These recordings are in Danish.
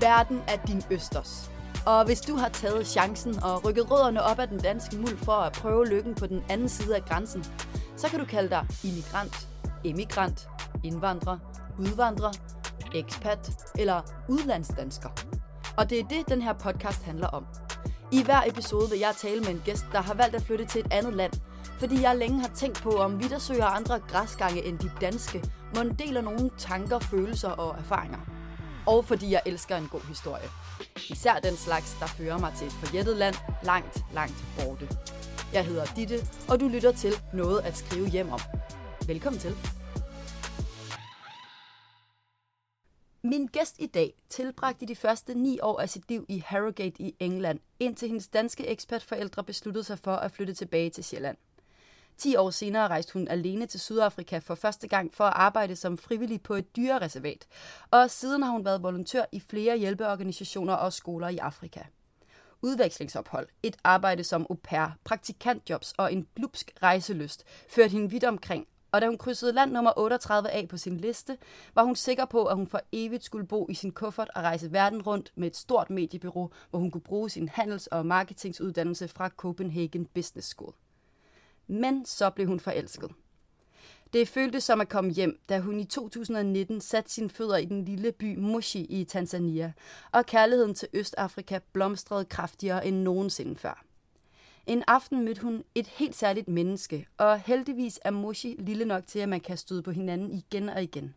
Verden er din østers. Og hvis du har taget chancen og rykket rødderne op af den danske muld for at prøve lykken på den anden side af grænsen, så kan du kalde dig immigrant, emigrant, indvandrer, udvandrer, ekspat eller udlandsdansker. Og det er det, den her podcast handler om. I hver episode vil jeg tale med en gæst, der har valgt at flytte til et andet land, fordi jeg længe har tænkt på, om vi, der søger andre græsgange end de danske, må deler nogle tanker, følelser og erfaringer. Og fordi jeg elsker en god historie. Især den slags, der fører mig til et forjættet land langt, langt borte. Jeg hedder Ditte, og du lytter til Noget at skrive hjem om. Velkommen til. Min gæst i dag tilbragte de første ni år af sit liv i Harrogate i England, indtil hendes danske ekspertforældre besluttede sig for at flytte tilbage til Sjælland. 10 år senere rejste hun alene til Sydafrika for første gang for at arbejde som frivillig på et dyrereservat, og siden har hun været volontør i flere hjælpeorganisationer og skoler i Afrika. Udvekslingsophold, et arbejde som au pair, praktikantjobs og en glupsk rejseløst førte hende vidt omkring, og da hun krydsede land nummer 38 af på sin liste, var hun sikker på, at hun for evigt skulle bo i sin kuffert og rejse verden rundt med et stort mediebureau, hvor hun kunne bruge sin handels- og marketingsuddannelse fra Copenhagen Business School men så blev hun forelsket. Det føltes som at komme hjem, da hun i 2019 satte sine fødder i den lille by Moshi i Tanzania, og kærligheden til Østafrika blomstrede kraftigere end nogensinde før. En aften mødte hun et helt særligt menneske, og heldigvis er Moshi lille nok til, at man kan støde på hinanden igen og igen.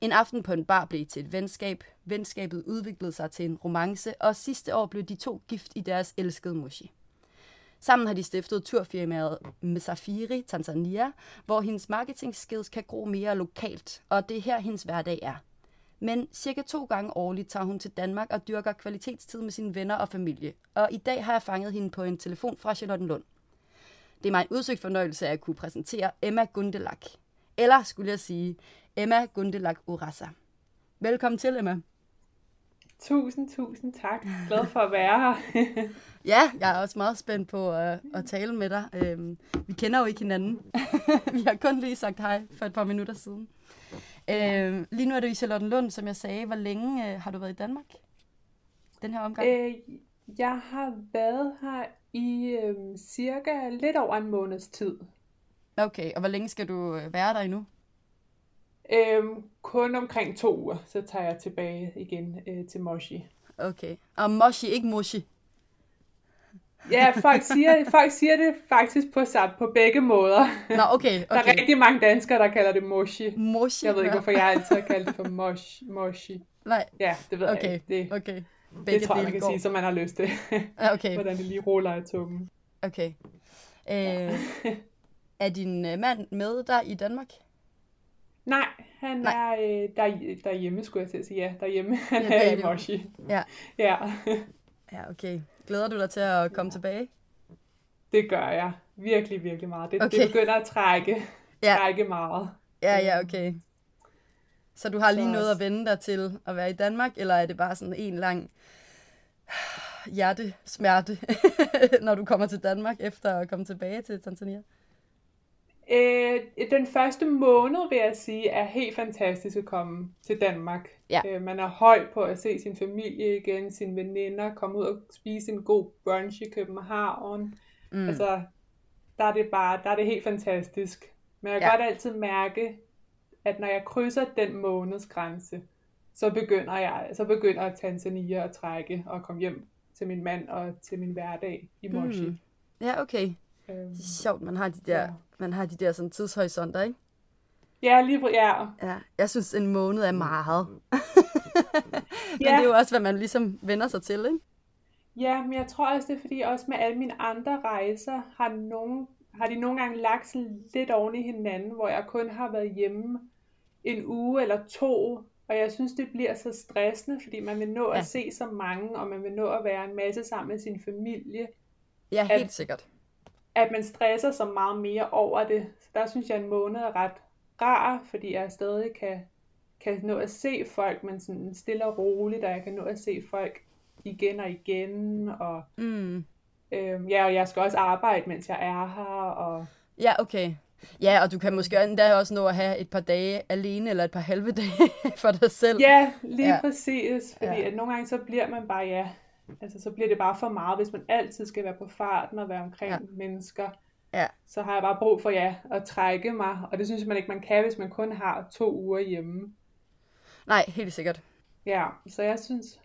En aften på en bar blev til et venskab, venskabet udviklede sig til en romance, og sidste år blev de to gift i deres elskede Moshi. Sammen har de stiftet turfirmaet Msafiri Tanzania, hvor hendes marketing skills kan gro mere lokalt, og det er her hendes hverdag er. Men cirka to gange årligt tager hun til Danmark og dyrker kvalitetstid med sine venner og familie. Og i dag har jeg fanget hende på en telefon fra Charlottenlund. Det er mig en udsøgt fornøjelse at kunne præsentere Emma Gundelak. Eller skulle jeg sige Emma Gundelak Urasa. Velkommen til, Emma. Tusind, tusind tak. Glad for at være her. ja, jeg er også meget spændt på at, at tale med dig. Øhm, vi kender jo ikke hinanden. vi har kun lige sagt hej for et par minutter siden. Øhm, lige nu er du i Charlottenlund, som jeg sagde. Hvor længe øh, har du været i Danmark? Den her omgang? Øh, jeg har været her i øh, cirka lidt over en måneds tid. Okay, og hvor længe skal du øh, være der endnu? Øhm, kun omkring to uger, så tager jeg tilbage igen øh, til Moshi. Okay. Og Moshi, ikke Moshi? Ja, folk siger, folk siger det faktisk på, på begge måder. Nå, okay, okay. Der er rigtig mange danskere, der kalder det Moshi. Moshi? Jeg ved ikke, hvorfor jeg altid har kaldt det for mosh, Moshi. Nej. Ja, det ved okay. jeg ikke. Det, okay. Begge det tror jeg, man kan går. sige, som man har lyst til. okay. Hvordan det lige ruller i tungen. Okay. Øh, er din øh, mand med der i Danmark? Nej, han Nej. er øh, der, derhjemme, skulle jeg til at sige. Ja, derhjemme. Han ja, er, i Moshi. Ja. ja. ja, okay. Glæder du dig til at komme tilbage? Det gør jeg. Virkelig, virkelig meget. Det, okay. det begynder at trække, ja. trække meget. Ja, ja, okay. Så du har lige Så... noget at vende dig til at være i Danmark, eller er det bare sådan en lang hjertesmerte, når du kommer til Danmark efter at komme tilbage til Tanzania? Øh, den første måned, vil jeg sige, er helt fantastisk at komme til Danmark. Ja. Øh, man er høj på at se sin familie igen, sine veninder, komme ud og spise en god brunch i København. Mm. Altså, der er det bare, der er det helt fantastisk. Men jeg kan ja. godt altid mærke, at når jeg krydser den måneds grænse, så begynder jeg, så begynder Tanzania at trække og komme hjem til min mand og til min hverdag i Moshi. Mm. Ja, okay. Øhm, Sjovt, man har de der, ja. Man har de der sådan tidshorisonter, ikke? Ja, lige på, ja. ja. Jeg synes, en måned er meget. men ja. det er jo også, hvad man ligesom vender sig til, ikke? Ja, men jeg tror også, det er fordi, også med alle mine andre rejser, har, nogen, har de nogle gange lagt sådan lidt oven i hinanden, hvor jeg kun har været hjemme en uge eller to, og jeg synes, det bliver så stressende, fordi man vil nå ja. at se så mange, og man vil nå at være en masse sammen med sin familie. Ja, helt at, sikkert at man stresser så meget mere over det. Så der synes jeg, at en måned er ret rar, fordi jeg stadig kan, kan nå at se folk, men sådan stille og roligt, og jeg kan nå at se folk igen og igen, og mm. øhm, ja, og jeg skal også arbejde, mens jeg er her, og Ja, okay. Ja, og du kan måske endda også nå at have et par dage alene, eller et par halve dage for dig selv. Ja, lige ja. præcis. Fordi ja. at nogle gange så bliver man bare, ja, altså så bliver det bare for meget, hvis man altid skal være på farten og være omkring ja. mennesker. Ja. Så har jeg bare brug for, ja, at trække mig. Og det synes man ikke, man kan, hvis man kun har to uger hjemme. Nej, helt sikkert. Ja, så jeg synes,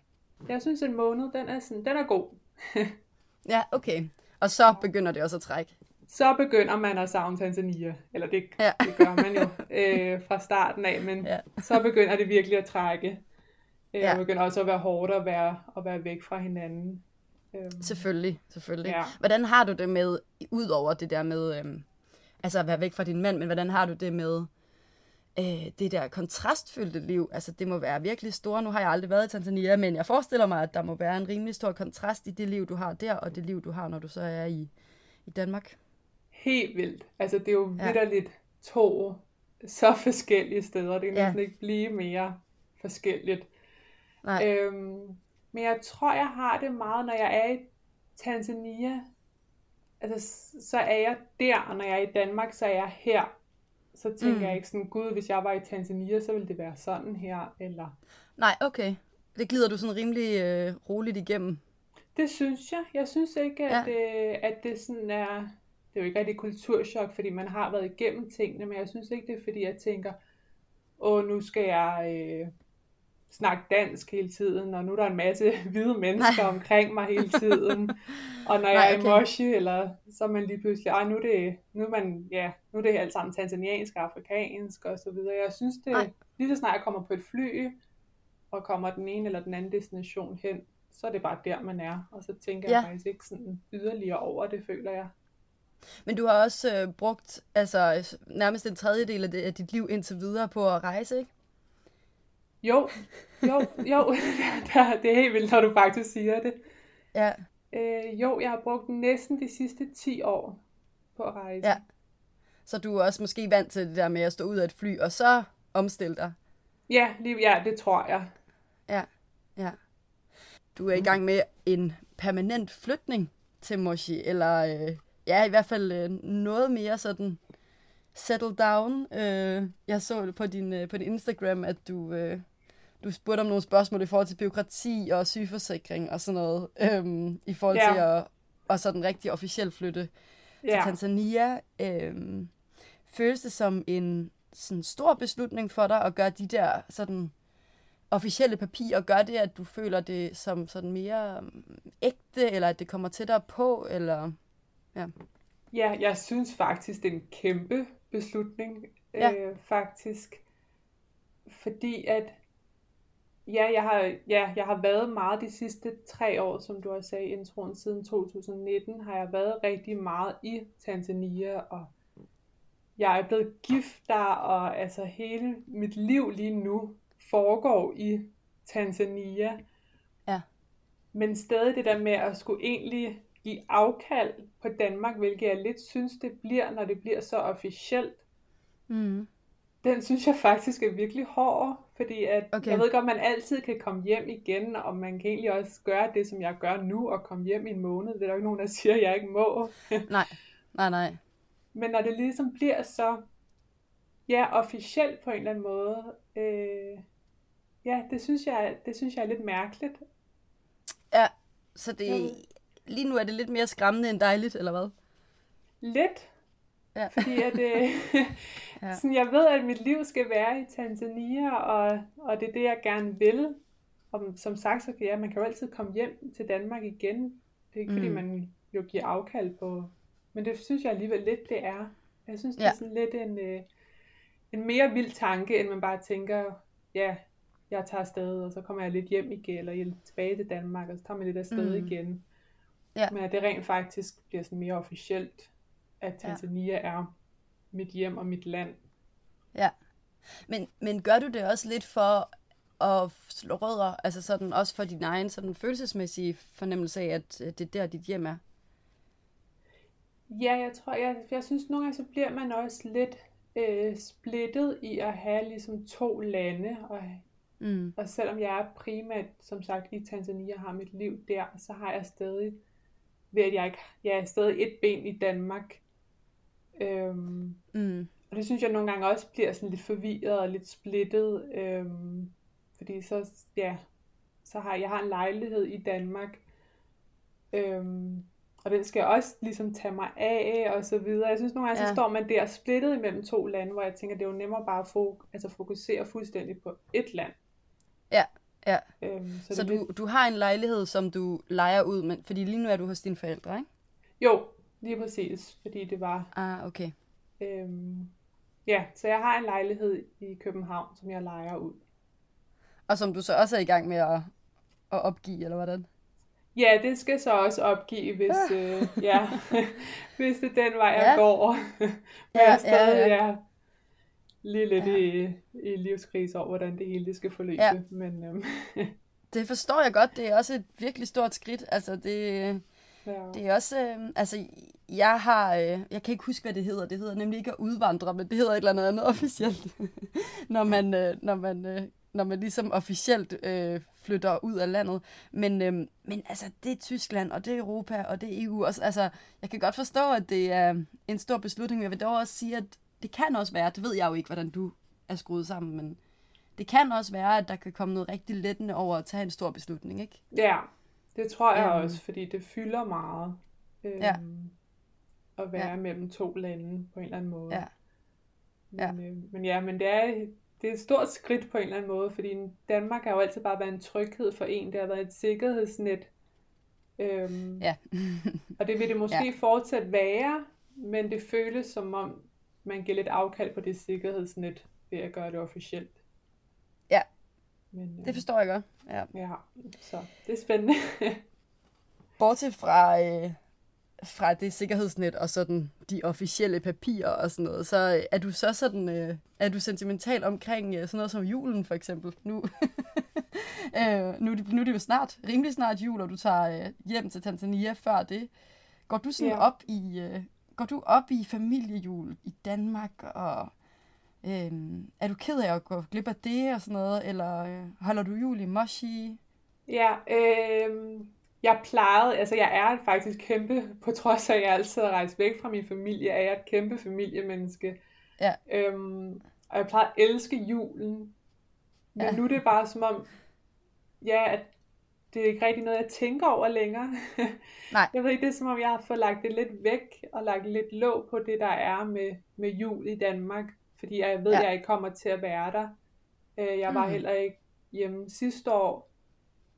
jeg synes en måned, den er, sådan, den er god. ja, okay. Og så begynder det også at trække. Så begynder man at savne Tanzania. Eller det, ja. det gør man jo øh, fra starten af, men ja. så begynder det virkelig at trække. Øh, ja. Og begynder også at være hårdt at være, at være væk fra hinanden. Øhm. Selvfølgelig, selvfølgelig. Ja. Hvordan har du det med, ud over det der med, øhm, altså at være væk fra din mand, men hvordan har du det med øh, det der kontrastfyldte liv? Altså det må være virkelig store. Nu har jeg aldrig været i Tanzania, men jeg forestiller mig, at der må være en rimelig stor kontrast i det liv, du har der, og det liv, du har, når du så er i, i Danmark. Helt vildt. Altså det er jo ja. vidderligt to så forskellige steder. Det kan ja. næsten ikke blive mere forskelligt. Nej. Øhm, men jeg tror, jeg har det meget, når jeg er i Tanzania. Altså, så er jeg der, og når jeg er i Danmark, så er jeg her. Så tænker mm. jeg ikke sådan, gud, hvis jeg var i Tanzania, så ville det være sådan her, eller... Nej, okay. Det glider du sådan rimelig øh, roligt igennem. Det synes jeg. Jeg synes ikke, at, ja. det, at det sådan er... Det er jo ikke rigtig kulturschok, fordi man har været igennem tingene, men jeg synes ikke, det er fordi, jeg tænker, åh, nu skal jeg... Øh, snakke dansk hele tiden, og nu er der en masse hvide mennesker Nej. omkring mig hele tiden. Og når jeg okay. er i Moshi, eller så er man lige pludselig, ej, nu er det, nu er man, ja, nu er det alt sammen tanzaniansk, afrikansk og så videre. Jeg synes det, Nej. lige så snart jeg kommer på et fly, og kommer den ene eller den anden destination hen, så er det bare der, man er. Og så tænker ja. jeg faktisk ikke sådan yderligere over det, føler jeg. Men du har også øh, brugt altså, nærmest en tredjedel af, det, af dit liv indtil videre på at rejse, ikke? Jo, jo, jo. det er helt vildt, når du faktisk siger det. Ja. Øh, jo, jeg har brugt næsten de sidste 10 år på at rejse. Ja. Så du er også måske vant til det der med at stå ud af et fly, og så omstille dig? Ja, lige, ja, det tror jeg. Ja, ja. Du er i gang med en permanent flytning til Moshi, eller øh, ja, i hvert fald øh, noget mere sådan settle down. Øh, jeg så på din, øh, på din Instagram, at du, øh, du spurgte om nogle spørgsmål i forhold til byråkrati og sygeforsikring og sådan noget, øhm, i forhold ja. til at og sådan rigtig officielt flytte ja. til Tanzania. Øhm, føles det som en sådan stor beslutning for dig at gøre de der sådan officielle papirer, gør det, at du føler det som sådan mere øhm, ægte, eller at det kommer tættere på, eller ja. Ja, jeg synes faktisk, det er en kæmpe beslutning, ja. øh, faktisk. Fordi at Ja, jeg har, ja, jeg har været meget de sidste tre år, som du har sagt i introen, siden 2019 har jeg været rigtig meget i Tanzania, og jeg er blevet gift der, og altså hele mit liv lige nu foregår i Tanzania. Ja. Men stadig det der med at skulle egentlig give afkald på Danmark, hvilket jeg lidt synes, det bliver, når det bliver så officielt. Mm den synes jeg faktisk er virkelig hård, fordi at okay. jeg ved godt, man altid kan komme hjem igen, og man kan egentlig også gøre det, som jeg gør nu, og komme hjem i en måned. Det er der jo ikke nogen, der siger, at jeg ikke må. nej, nej, nej. Men når det ligesom bliver så, ja, officielt på en eller anden måde, øh, ja, det synes, jeg, det synes jeg er lidt mærkeligt. Ja, så det, lige nu er det lidt mere skræmmende end dejligt, eller hvad? Lidt, Ja. Fordi at, øh, ja. sådan, jeg ved, at mit liv skal være i Tanzania, og, og det er det, jeg gerne vil. Og som sagt, så kan jeg, man kan jo altid komme hjem til Danmark igen. Det er ikke mm. fordi, man jo giver afkald på. Men det synes jeg alligevel lidt, det er. Jeg synes, det ja. er sådan lidt en, øh, en mere vild tanke, end man bare tænker, ja, jeg tager afsted, og så kommer jeg lidt hjem igen, eller tilbage til Danmark, og så tager man lidt afsted mm. igen. Ja. Men at det rent faktisk bliver sådan mere officielt at Tanzania ja. er mit hjem og mit land. Ja. Men, men gør du det også lidt for at slå rødder, altså sådan også for din egen sådan følelsesmæssige fornemmelse af, at det er der, dit hjem er? Ja, jeg tror, jeg, jeg synes nogle gange, så bliver man også lidt øh, splittet i at have ligesom to lande, og, mm. og selvom jeg er primært, som sagt, i Tanzania har mit liv der, så har jeg stadig, ved at jeg ikke, jeg er stadig et ben i Danmark, Øhm, mm. Og det synes jeg nogle gange også bliver sådan lidt forvirret og lidt splittet. Øhm, fordi så, ja, så har jeg har en lejlighed i Danmark, øhm, og den skal jeg også ligesom tage mig af, og så videre. Jeg synes nogle gange, ja. så står man der splittet imellem to lande, hvor jeg tænker, det er jo nemmere bare at fok- altså fokusere fuldstændig på et land. Ja, ja. Øhm, så så du, lidt... du har en lejlighed, som du leger ud, men, fordi lige nu er du hos dine forældre, ikke? Jo, lige præcis, fordi det var... Ah, okay. Øhm, ja, så jeg har en lejlighed i København, som jeg leger ud. Og som du så også er i gang med at, at opgive, eller hvordan? Ja, det skal så også opgive, hvis, øh, ja, hvis det er den vej, jeg ja. går. Men ja, jeg stadig ja, ja. er lige lidt ja. i, i livskrise over, hvordan det hele skal forløbe. Ja. Men, øhm. det forstår jeg godt. Det er også et virkelig stort skridt. Altså, det, ja. det er også... Øh, altså, jeg har... Øh, jeg kan ikke huske, hvad det hedder. Det hedder nemlig ikke at udvandre, men det hedder et eller andet officielt. når man, øh, når man øh, når man ligesom officielt øh, flytter ud af landet. Men, øh, men altså, det er Tyskland, og det er Europa, og det er EU. Også, altså, jeg kan godt forstå, at det er en stor beslutning, men jeg vil dog også sige, at det kan også være, det ved jeg jo ikke, hvordan du er skruet sammen, men det kan også være, at der kan komme noget rigtig lettende over at tage en stor beslutning, ikke? Ja, det tror jeg um, også, fordi det fylder meget. Øh, ja. At være ja. mellem to lande på en eller anden måde. Ja. Men, ja. Øh, men ja, men det er, det er et stort skridt på en eller anden måde, fordi Danmark har jo altid bare været en tryghed for en. Det har været et sikkerhedsnet. Øhm, ja. og det vil det måske ja. fortsat være, men det føles som om, man giver lidt afkald på det sikkerhedsnet ved at gøre det officielt. Ja, men, øh, det forstår jeg godt. Ja, ja så det er spændende. Bortset fra, øh, fra det sikkerhedsnet og sådan de officielle papirer og sådan noget, så er du så sådan, øh, er du sentimental omkring øh, sådan noget som julen for eksempel? Nu, øh, nu, nu er det jo snart, rimelig snart jul, og du tager øh, hjem til Tanzania før det. Går du sådan yeah. op i, øh, går du op i familiejul i Danmark, og øh, er du ked af at gå glip af det og sådan noget, eller øh, holder du jul i Moshi? Ja, øh, jeg plejede, altså jeg er faktisk kæmpe, på trods af at jeg altid har rejst væk fra min familie, er jeg et kæmpe familiemenneske. Ja. Øhm, og jeg plejede at elske julen. Men ja. nu er det bare som om, ja, at det er ikke rigtig noget, jeg tænker over længere. Nej. Jeg ved ikke, det er som om, jeg har fået lagt det lidt væk, og lagt lidt låg på det, der er med, med jul i Danmark. Fordi jeg ved, ja. at jeg ikke kommer til at være der. Øh, jeg var mm. heller ikke hjemme sidste år,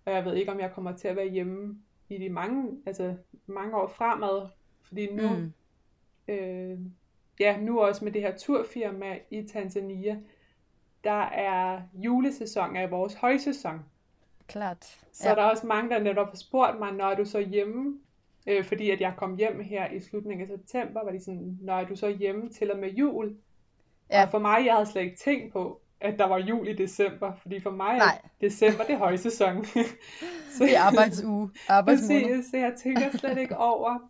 og jeg ved ikke, om jeg kommer til at være hjemme i de mange, altså mange år fremad. Fordi nu, mm. øh, ja, nu også med det her turfirma i Tanzania, der er julesæson af vores højsæson. Klart. Så ja. der er også mange, der netop har spurgt mig, når er du så hjemme? Øh, fordi at jeg kom hjem her i slutningen af september, var de sådan, når er du så hjemme til og med jul? Ja. Og for mig, jeg havde slet ikke tænkt på, at der var jul i december, fordi for mig Nej. er december det højsæson. så, det er arbejdsuge, arbejdsmåned. Så jeg tænker slet ikke over,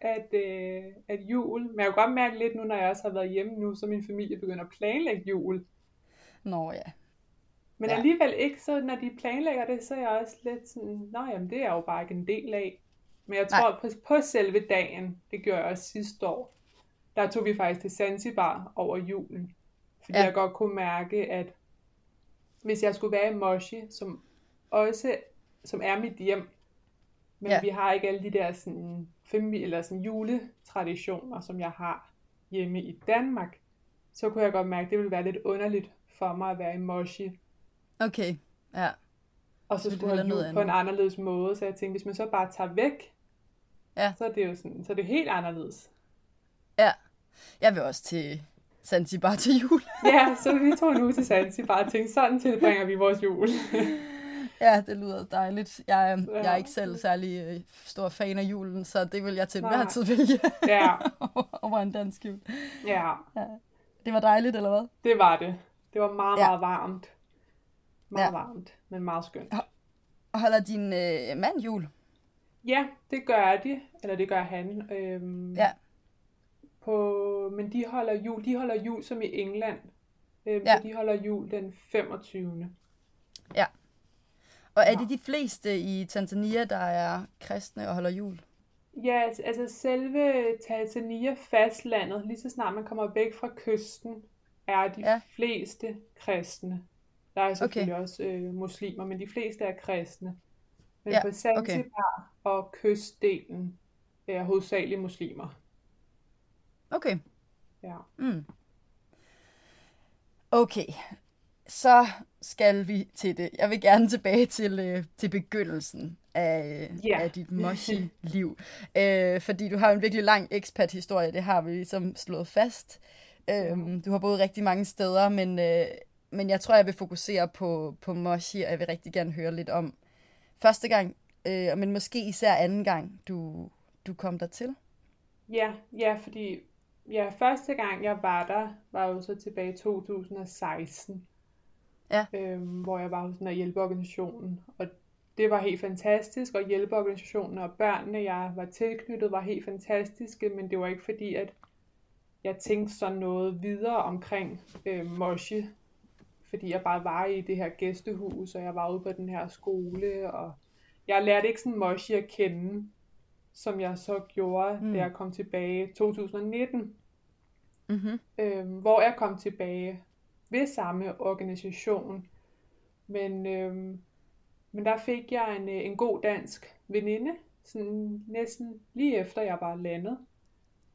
at, øh, at jul, men jeg kan godt mærke lidt nu, når jeg også har været hjemme nu, så min familie begynder at planlægge jul. Nå ja. Men ja. alligevel ikke, så når de planlægger det, så er jeg også lidt sådan, nå jamen, det er jo bare ikke en del af. Men jeg tror, på, på selve dagen, det gjorde jeg også sidste år, der tog vi faktisk til Zanzibar over julen. Fordi ja. jeg godt kunne mærke, at hvis jeg skulle være i Moshi, som også som er mit hjem, men ja. vi har ikke alle de der sådan, familie, eller sådan juletraditioner, som jeg har hjemme i Danmark, så kunne jeg godt mærke, at det ville være lidt underligt for mig at være i Moshi. Okay, ja. Og så, så skulle jeg jul på en anderledes måde, så jeg tænkte, hvis man så bare tager væk, ja. så er det jo sådan, så er det helt anderledes. Ja, jeg vil også til Zanzibar til jul. ja, så vi tog nu til Zanzibar og tænkte, sådan tilbringer vi vores jul. ja, det lyder dejligt. Jeg, ja. jeg er ikke selv særlig øh, stor fan af julen, så det vil jeg til enhver tid vælge ja. over en dansk jul. Ja. ja. Det var dejligt, eller hvad? Det var det. Det var meget, ja. meget varmt. Meget ja. varmt, men meget skønt. Og holder din øh, mand jul? Ja, det gør de. Eller det gør han. Øhm, ja på, men de holder jul, de holder jul som i England. Øhm, ja. De holder jul den 25. Ja. Og er det de fleste i Tanzania, der er kristne og holder jul? Ja, altså, altså selve Tanzania fastlandet, lige så snart man kommer væk fra kysten, er de ja. fleste kristne. Der er selvfølgelig okay. også øh, muslimer, men de fleste er kristne. Men ja, på Zanzibar okay. og kystdelen er hovedsageligt muslimer. Okay. Ja. Mm. Okay, så skal vi til det. Jeg vil gerne tilbage til, øh, til begyndelsen af, yeah. af dit moshi-liv. øh, fordi du har en virkelig lang expat-historie, det har vi ligesom slået fast. Øh, du har boet rigtig mange steder, men, øh, men jeg tror, jeg vil fokusere på, på moshi, og jeg vil rigtig gerne høre lidt om første gang, øh, men måske især anden gang, du, du kom der til. Ja, ja, fordi ja, første gang jeg var der, var jo så tilbage i 2016. Ja. Øhm, hvor jeg var hos den her hjælpeorganisationen. Og det var helt fantastisk, og hjælpeorganisationen og børnene, jeg var tilknyttet, var helt fantastiske, men det var ikke fordi, at jeg tænkte sådan noget videre omkring øh, Moshi, fordi jeg bare var i det her gæstehus, og jeg var ude på den her skole, og jeg lærte ikke sådan Moshi at kende, som jeg så gjorde, mm. da jeg kom tilbage i 2019. Mm-hmm. Øhm, hvor jeg kom tilbage ved samme organisation. Men, øhm, men der fik jeg en, en god dansk veninde, sådan næsten lige efter jeg var landet.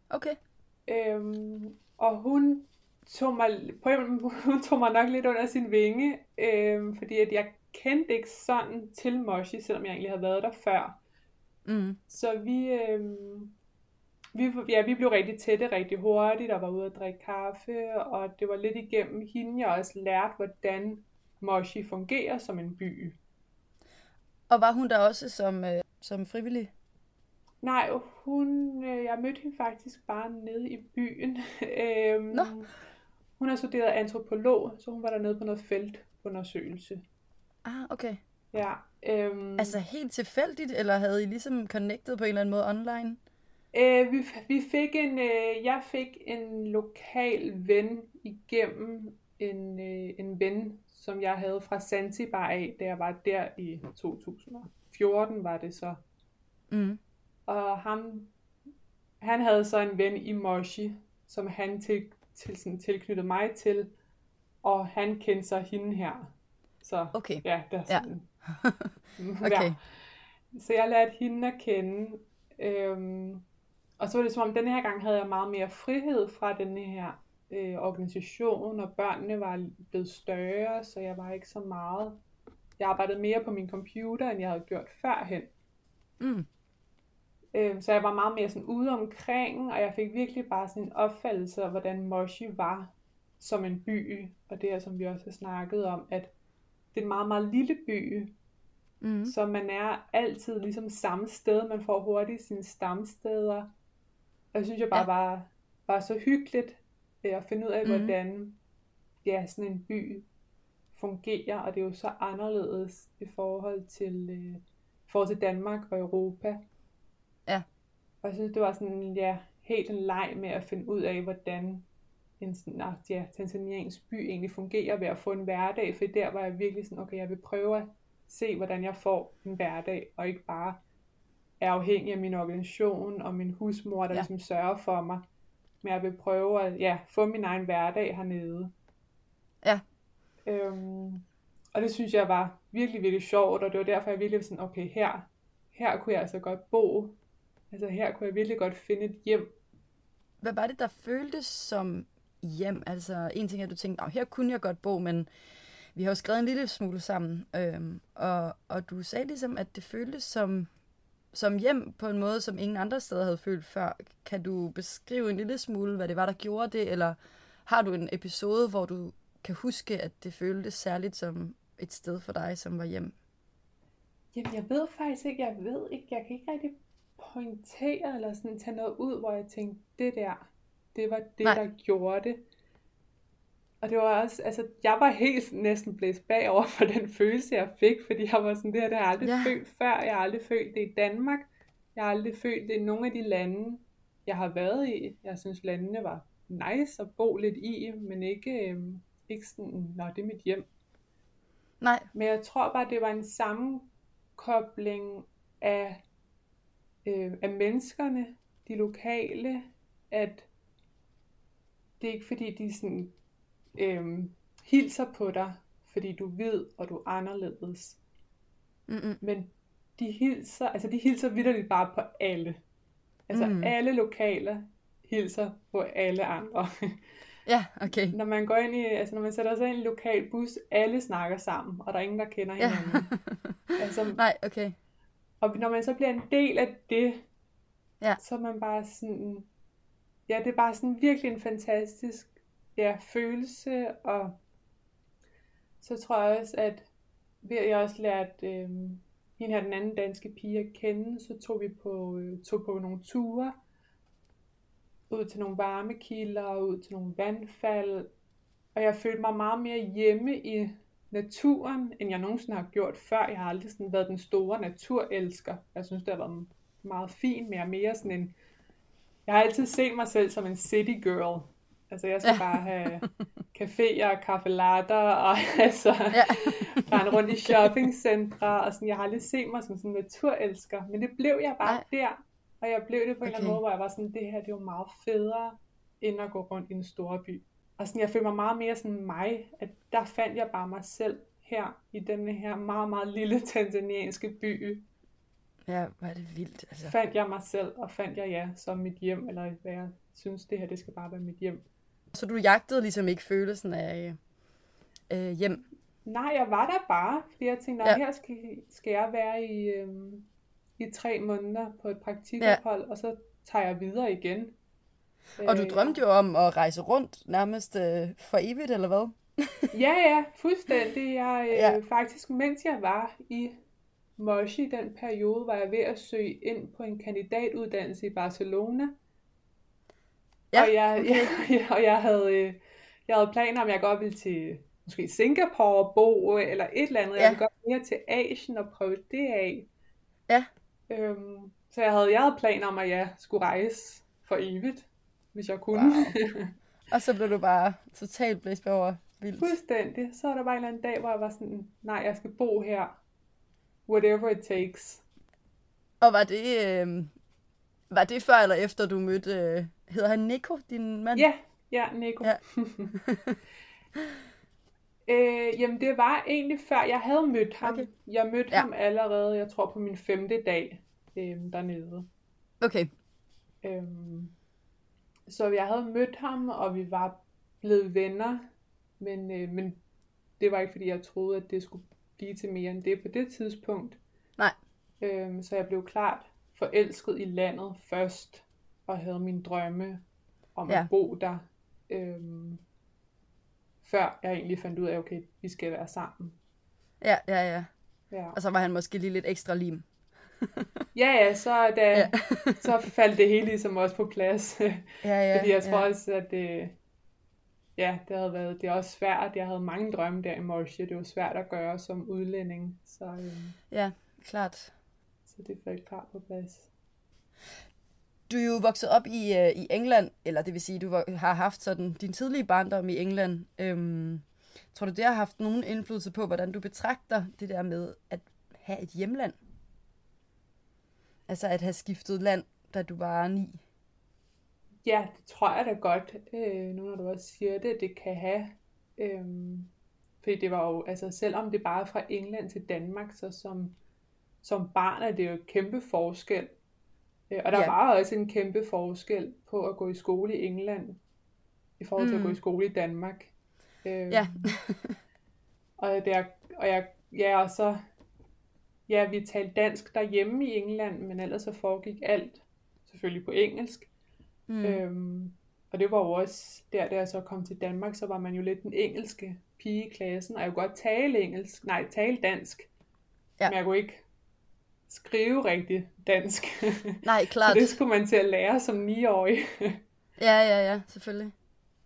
Okay. Øhm, og hun tog mig, på en, hun tog mig nok lidt under sin vinge, øhm, fordi at jeg kendte ikke sådan til Moshi, selvom jeg egentlig havde været der før. Mm. Så vi, øhm, vi, ja, vi blev rigtig tætte rigtig hurtigt, og var ude at drikke kaffe, og det var lidt igennem hende, jeg også lærte, hvordan Moshi fungerer som en by. Og var hun der også som, øh, som frivillig? Nej, hun, øh, jeg mødte hende faktisk bare nede i byen. øhm, Nå. Hun har studeret antropolog, så hun var der nede på noget feltundersøgelse. Ah, okay. Ja. Øhm, altså helt tilfældigt, eller havde I ligesom connected på en eller anden måde online? Øh, vi, vi fik en, øh, jeg fik en lokal ven igennem en, øh, en ven, som jeg havde fra Zanzibar af, da jeg var der i 2014 var det så. Mm. Og ham, han havde så en ven i Moshi, som han til, til, sådan, tilknyttede mig til, og han kendte så hende her. Så okay. ja, der er sådan, ja. Okay. Ja. Så jeg lærte hende at kende. Øhm, og så var det som om, denne her gang havde jeg meget mere frihed fra den her øh, organisation, og børnene var blevet større, så jeg var ikke så meget... Jeg arbejdede mere på min computer, end jeg havde gjort førhen. Mm. Øh, så jeg var meget mere sådan ude omkring, og jeg fik virkelig bare sådan en opfattelse af, hvordan Moshi var som en by, og det er, som vi også har snakket om, at det er en meget, meget lille by, mm. så man er altid ligesom samme sted, man får hurtigt sine stamsteder, og det synes jeg bare ja. var, var så hyggeligt øh, at finde ud af, mm. hvordan ja, sådan en by fungerer, og det er jo så anderledes i forhold til, øh, forhold til Danmark og Europa. Ja. Og jeg synes, det var sådan, ja, helt en leg med at finde ud af, hvordan en sådan, ja, tanzaniansk by egentlig fungerer ved at få en hverdag, for der var jeg virkelig sådan, okay, jeg vil prøve at se, hvordan jeg får en hverdag, og ikke bare er afhængig af min organisation og min husmor, der ja. ligesom sørger for mig. Men jeg vil prøve at ja, få min egen hverdag hernede. Ja. Øhm, og det synes jeg var virkelig, virkelig sjovt, og det var derfor, jeg virkelig sådan, okay, her, her kunne jeg altså godt bo. Altså her kunne jeg virkelig godt finde et hjem. Hvad var det, der føltes som hjem? Altså en ting er, at du tænkte, her kunne jeg godt bo, men vi har jo skrevet en lille smule sammen, øhm, og, og du sagde ligesom, at det føltes som som hjem på en måde, som ingen andre steder havde følt før. Kan du beskrive en lille smule, hvad det var, der gjorde det, eller har du en episode, hvor du kan huske, at det føltes særligt som et sted for dig, som var hjem? Jamen, jeg ved faktisk ikke, jeg ved ikke, jeg kan ikke rigtig pointere eller sådan tage noget ud, hvor jeg tænkte, det der, det var det, Nej. der gjorde det. Og det var også, altså, jeg var helt næsten blæst bagover for den følelse, jeg fik, fordi jeg var sådan, det her, det har jeg aldrig ja. følt før. Jeg har aldrig følt det i Danmark. Jeg har aldrig følt det i nogle af de lande, jeg har været i. Jeg synes, landene var nice at bo lidt i, men ikke, øhm, ikke sådan, nå, det er mit hjem. Nej. Men jeg tror bare, det var en sammenkobling af øh, af menneskerne, de lokale, at det er ikke fordi, de sådan, øh, hilser på dig, fordi du ved, og du er anderledes. Mm-mm. Men de hilser, altså de hilser vidderligt bare på alle. Altså Mm. alle lokale hilser på alle andre. Ja, okay. når man går ind i, altså når man sætter sig ind i en lokal bus, alle snakker sammen, og der er ingen, der kender Ja. hinanden. altså, Nej, okay. og når man så bliver en del af det, Ja. så er man bare sådan, ja, det er bare sådan virkelig en fantastisk ja, følelse, og så tror jeg også, at vi har jeg også lærte øh, hende her, den anden danske pige at kende, så tog vi på, øh, tog på nogle ture, ud til nogle varmekilder, ud til nogle vandfald, og jeg følte mig meget mere hjemme i naturen, end jeg nogensinde har gjort før. Jeg har aldrig sådan været den store naturelsker. Jeg synes, det har været meget fint, men jeg er mere sådan en... Jeg har altid set mig selv som en city girl. Altså, jeg skal Ja. bare have caféer og kaffe latte, og altså, Ja. rende rundt i shoppingcentre, og sådan, jeg har aldrig set mig som sådan en naturelsker, men det blev jeg bare Nej. der, og jeg blev det på en eller anden måde, hvor jeg var sådan, det her, det er jo meget federe, end at gå rundt i en stor by. Og sådan, jeg følte mig meget mere sådan mig, at der fandt jeg bare mig selv her, i denne her meget, meget lille tanzanianske by, Ja, hvor er det vildt. Altså. fandt jeg mig selv, og fandt jeg ja, som mit hjem, eller hvad jeg synes, det her, det skal bare være mit hjem. Så du jagtede ligesom ikke følelsen af øh, hjem? Nej, jeg var der bare, fordi jeg tænkte, Ja. her skal, skal jeg være i, øhm, i tre måneder på et praktikophold, ja. og så tager jeg videre igen. Og du Øh, drømte jo om at rejse rundt nærmest øh, for evigt, eller hvad? Ja, ja, fuldstændig. Jeg, øh, ja. Faktisk, mens jeg var i Moshi, den periode, var jeg ved at søge ind på en kandidatuddannelse i Barcelona. Ja, og jeg, okay. jeg, og jeg havde, øh, jeg havde planer om, jeg godt ville til måske Singapore og bo, øh, eller et eller andet. Ja. Jeg ville godt mere til Asien og prøve det af. Ja. Øhm, så jeg havde, jeg havde planer om, at jeg skulle rejse for evigt, hvis jeg kunne. Wow. Og så blev du bare totalt blæst over vildt. Fuldstændig. Så var der bare en eller anden dag, hvor jeg var sådan, nej, jeg skal bo her. Whatever it takes. Og var det, øh, var det før eller efter du mødte, øh, hedder han Nico, din mand? Ja, ja, Nico. Ja. øh, jamen, det var egentlig før jeg havde mødt ham. Okay. Jeg mødte Ja. ham allerede, jeg tror på min femte dag øh, dernede. Okay, Øhm, så jeg havde mødt ham, og vi var blevet venner, men, øh, men det var ikke fordi, jeg troede, at det skulle blive til mere end det på det tidspunkt. Nej. Øhm, så jeg blev klart forelsket i landet først, og havde min drømme om Ja. at bo der, øhm, før jeg egentlig fandt ud af, okay, vi skal være sammen. ja, ja, ja. Ja, Og så var han måske lige lidt ekstra lim. ja, ja så, da, Ja. så faldt det hele ligesom også på plads. Ja, ja, Fordi jeg tror ja. også, at det, ja, det havde været, det er også svært. Jeg havde mange drømme der i Morsje. Det var svært at gøre som udlænding. Så, øhm, Ja, klart. så det faldt klart på plads. Du er jo vokset op i, øh, i England, eller det vil sige, du har haft sådan din tidlige barndom i England. Øhm, tror du, det har haft nogen indflydelse på, hvordan du betragter det der med at have et hjemland? Altså at have skiftet land, da du var ni. Ja, det tror jeg da godt, øh, nu når du også siger det, det kan have. Øhm, fordi det var jo, altså selvom det bare er fra England til Danmark, så som, som barn er det jo kæmpe forskel. Øh, og der Ja. var også en kæmpe forskel på at gå i skole i England, i forhold til mm. at gå Mm. i skole i Danmark. Øhm, Ja. og, der, og jeg, ja, og så, ja, vi talte dansk derhjemme i England, men ellers så foregik alt selvfølgelig på engelsk. Mm. Øhm, og det var jo også der, da jeg så kom til Danmark, så var man jo lidt den engelske pige i klassen, og jeg kunne godt tale engelsk, nej, tale dansk, Ja. men jeg kunne ikke skrive rigtig dansk. Nej, så klart. det skulle man til at lære som 9-årig. Ja, ja, ja, selvfølgelig.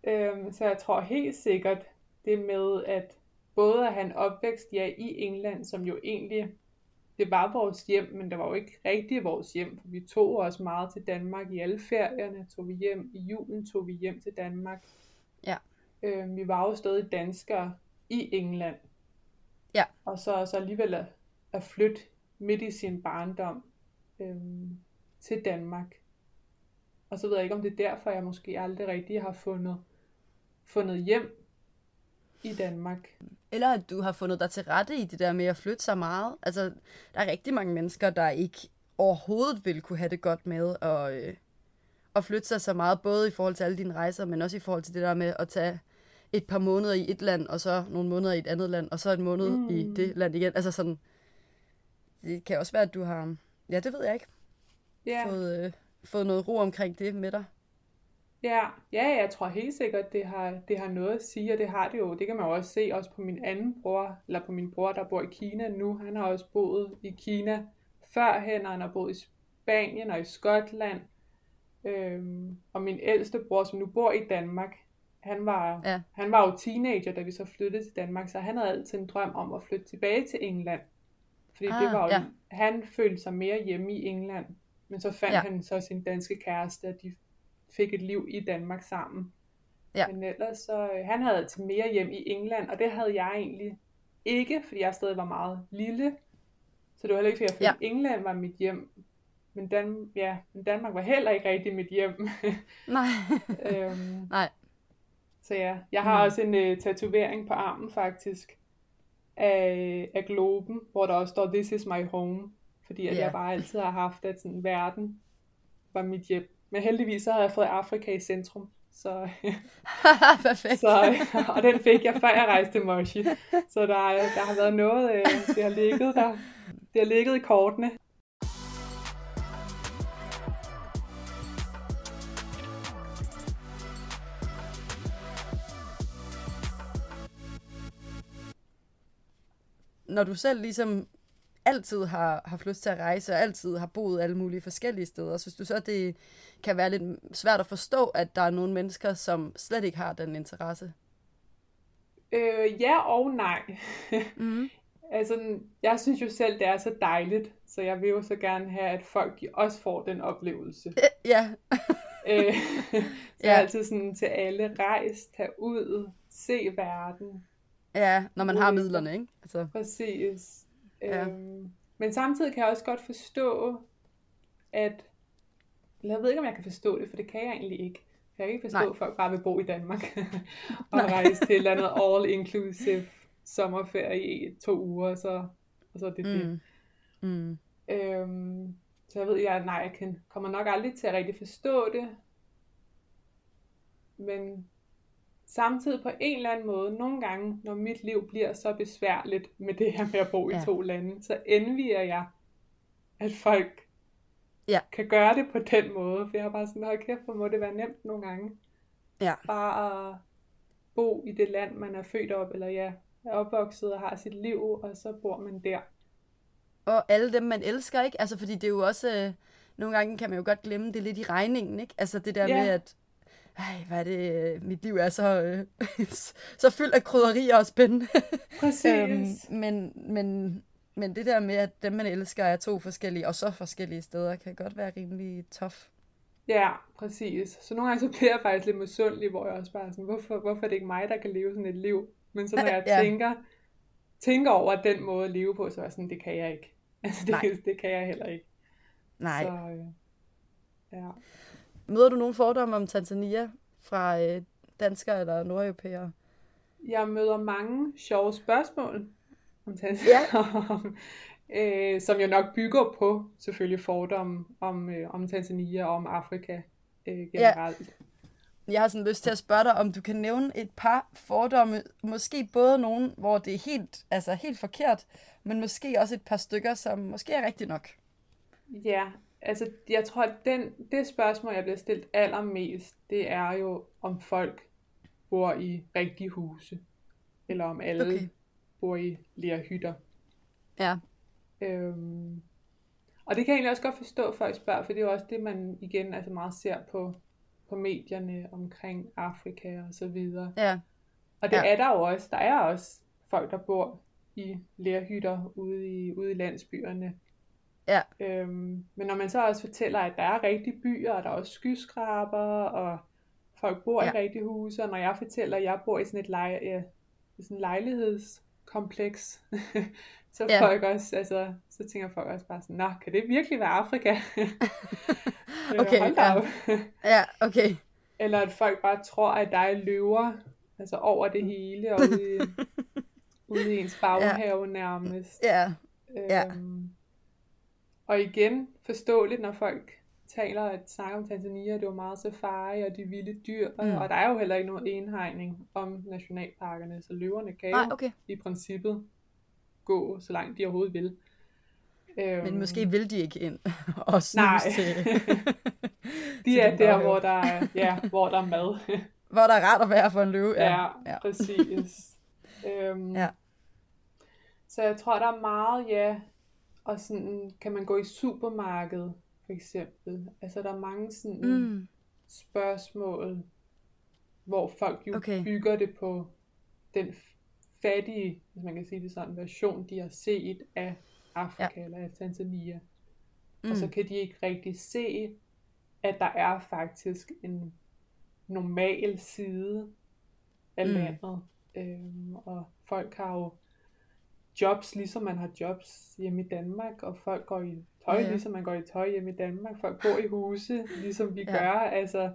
øhm, så jeg tror helt sikkert det med, at både at have en opvækst ja, i England, som jo egentlig, det var vores hjem, men det var jo ikke rigtig vores hjem, for vi tog også meget til Danmark i alle ferierne, tog vi hjem, i julen tog vi hjem til Danmark. Ja. Øhm, vi var jo stadig danskere i England. Ja. Og så, så alligevel at, at flytte midt i sin barndom. Øhm, til Danmark. Og så ved jeg ikke, om det er derfor, jeg måske aldrig rigtig har fundet, fundet hjem i Danmark. Eller at du har fundet dig til rette i det der med at flytte så meget. Altså, der er rigtig mange mennesker, der ikke overhovedet vil kunne have det godt med at, øh, at flytte sig så meget, både i forhold til alle dine rejser, men også i forhold til det der med at tage et par måneder i et land, og så nogle måneder i et andet land, og så en måned mm. i det land igen. Altså sådan, det kan også være, at du har, ja, det ved jeg ikke, yeah. fået, øh, fået noget ro omkring det med dig. Ja, ja, jeg tror helt sikkert, det har, det har noget at sige, og det har det jo. Det kan man jo også se også på min anden bror, eller på min bror, der bor i Kina nu. Han har også boet i Kina førhen, og han har boet i Spanien og i Skotland. Øhm, og min ældste bror, som nu bor i Danmark, han var, ja. han var jo teenager, da vi så flyttede til Danmark, så han havde altid en drøm om at flytte tilbage til England. Fordi ah, det var jo, ja. han følte sig mere hjemme i England, men så fandt ja. han så sin danske kæreste, og de fik et liv i Danmark sammen. Ja. Men ellers så, øh, han havde altid mere hjem i England, og det havde jeg egentlig ikke, fordi jeg stadig var meget lille. Så det var heller ikke, fordi jeg følte, ja. England var mit hjem. Men, Dan, ja, men Danmark var heller ikke rigtig mit hjem. Nej. øhm, Nej. Så ja, jeg har mm. også en uh, tatovering på armen faktisk, af, af globen, hvor der også står, This is my home. Fordi at yeah. jeg bare altid har haft, at sådan, verden var mit hjem. Men heldigvis så har jeg fået Afrika i centrum. Så, Perfekt. så, og den fik jeg, før jeg rejste til Moshi. Så der, der har været noget, øh, det har ligget der. Det har ligget i kortene. Når du selv ligesom altid har haft lyst til at rejse, og altid har boet alle mulige forskellige steder, synes du så, det kan være lidt svært at forstå, at der er nogle mennesker, som slet ikke har den interesse? Øh, ja og nej. mm. altså, jeg synes jo selv, det er så dejligt, så jeg vil jo så gerne have, at folk også får den oplevelse. Ja. øh, så ja. altid sådan til alle, rejs, tag ud, se verden. Ja, når man har midlerne, ikke? Altså. Præcis. Ja. Øhm, men samtidig kan jeg også godt forstå, at, eller jeg ved ikke, om jeg kan forstå det, for det kan jeg egentlig ikke. Jeg kan ikke forstå, Nej. at folk bare vil bo i Danmark og Nej. rejse til et eller andet all-inclusive sommerferie i to uger, så, og så er det mm. det. Mm. Øhm, så jeg ved, jeg, nej, jeg kan, kommer nok aldrig til at rigtig forstå det. Men samtidig på en eller anden måde, nogle gange, når mit liv bliver så besværligt med det her med at bo ja. i to lande, så envier jeg, at folk ja. kan gøre det på den måde. For jeg har bare sådan, hold kæft, hvor må det være nemt nogle gange. Ja. Bare at bo i det land, man er født op, eller ja, er opvokset og har sit liv, og så bor man der. Og alle dem, man elsker, ikke? Altså, fordi det er jo også... Øh, nogle gange kan man jo godt glemme det lidt i regningen, ikke? Altså det der ja. med, at ej, hvad er det, øh, mit liv er så, øh, så fyldt af krydderier og spændende. Præcis. øhm, men, men, men det der med, at dem man elsker er to forskellige, og så forskellige steder, kan godt være rimelig tough. Ja, præcis. Så nogle gange så bliver jeg faktisk lidt misundelig, hvor jeg også bare sådan, hvorfor, hvorfor er det ikke mig, der kan leve sådan et liv? Men så når jeg ja. tænker, tænker over den måde at leve på, så er jeg sådan, det kan jeg ikke. Altså det, Nej. det kan jeg heller ikke. Nej. Så, øh, ja. Møder du nogle fordomme om Tanzania fra øh, danskere eller nordeuropæere? Jeg møder mange sjove spørgsmål om Tanzania, ja. øh, som jo nok bygger på selvfølgelig fordomme om, øh, om Tanzania og om Afrika øh, generelt. Ja. Jeg har sådan lyst til at spørge dig, om du kan nævne et par fordomme, måske både nogen, hvor det er helt, altså helt forkert, men måske også et par stykker, som måske er rigtigt nok. Ja, altså, jeg tror, at den, det spørgsmål, jeg bliver stillet allermest, det er jo, om folk bor i rigtige huse, eller om alle okay. bor i lærhytter. Ja. Øhm, og det kan jeg egentlig også godt forstå, at folk spørger, for det er jo også det, man igen altså meget ser på, på medierne omkring Afrika og så videre. Ja. Og det ja. er der jo også. Der er også folk, der bor i lærhytter ude i, ude i landsbyerne. Ja. Øhm, men når man så også fortæller, at der er rigtige byer, og der er også skyskraber, og folk bor ja. i rigtige huse, og når jeg fortæller, at jeg bor i sådan et lej- ja, sådan lejlighedskomplex, kompleks. så ja. folk også, altså, så tænker folk også bare sådan, nå, kan det virkelig være Afrika? okay, ja. ja, okay. Eller at folk bare tror, at der er løver, altså over det hele, og ude i, ude i ens baghave ja. nærmest. Ja, ja. Øhm, og igen, forståeligt, når folk taler at snakke om Tanzania, det var meget safari og de vilde dyr, mm. og der er jo heller ikke nogen enhegning om nationalparkerne, så løverne kan Nej, okay. i princippet gå så langt de overhovedet vil. Øhm, Men måske vil de ikke ind og Nej. til, de er der, hvor der er, ja, hvor der er mad. hvor der er rart at være for en løve. Ja, ja, ja. præcis. øhm, ja. Så jeg tror, der er meget, ja, og sådan kan man gå i supermarkedet, for eksempel. Altså der er mange sådan mm. spørgsmål, hvor folk jo okay. bygger det på den fattige, hvis man kan sige det sådan, version, de har set af Afrika ja. eller af Tanzania. Mm. Og så kan de ikke rigtig se, at der er faktisk en normal side af mm. landet. Øhm, og folk har jo jobs, ligesom man har jobs hjemme i Danmark, og folk går i tøj, ja, ja. ligesom man går i tøj hjemme i Danmark. Folk bor i huse, ligesom vi ja. gør. Altså,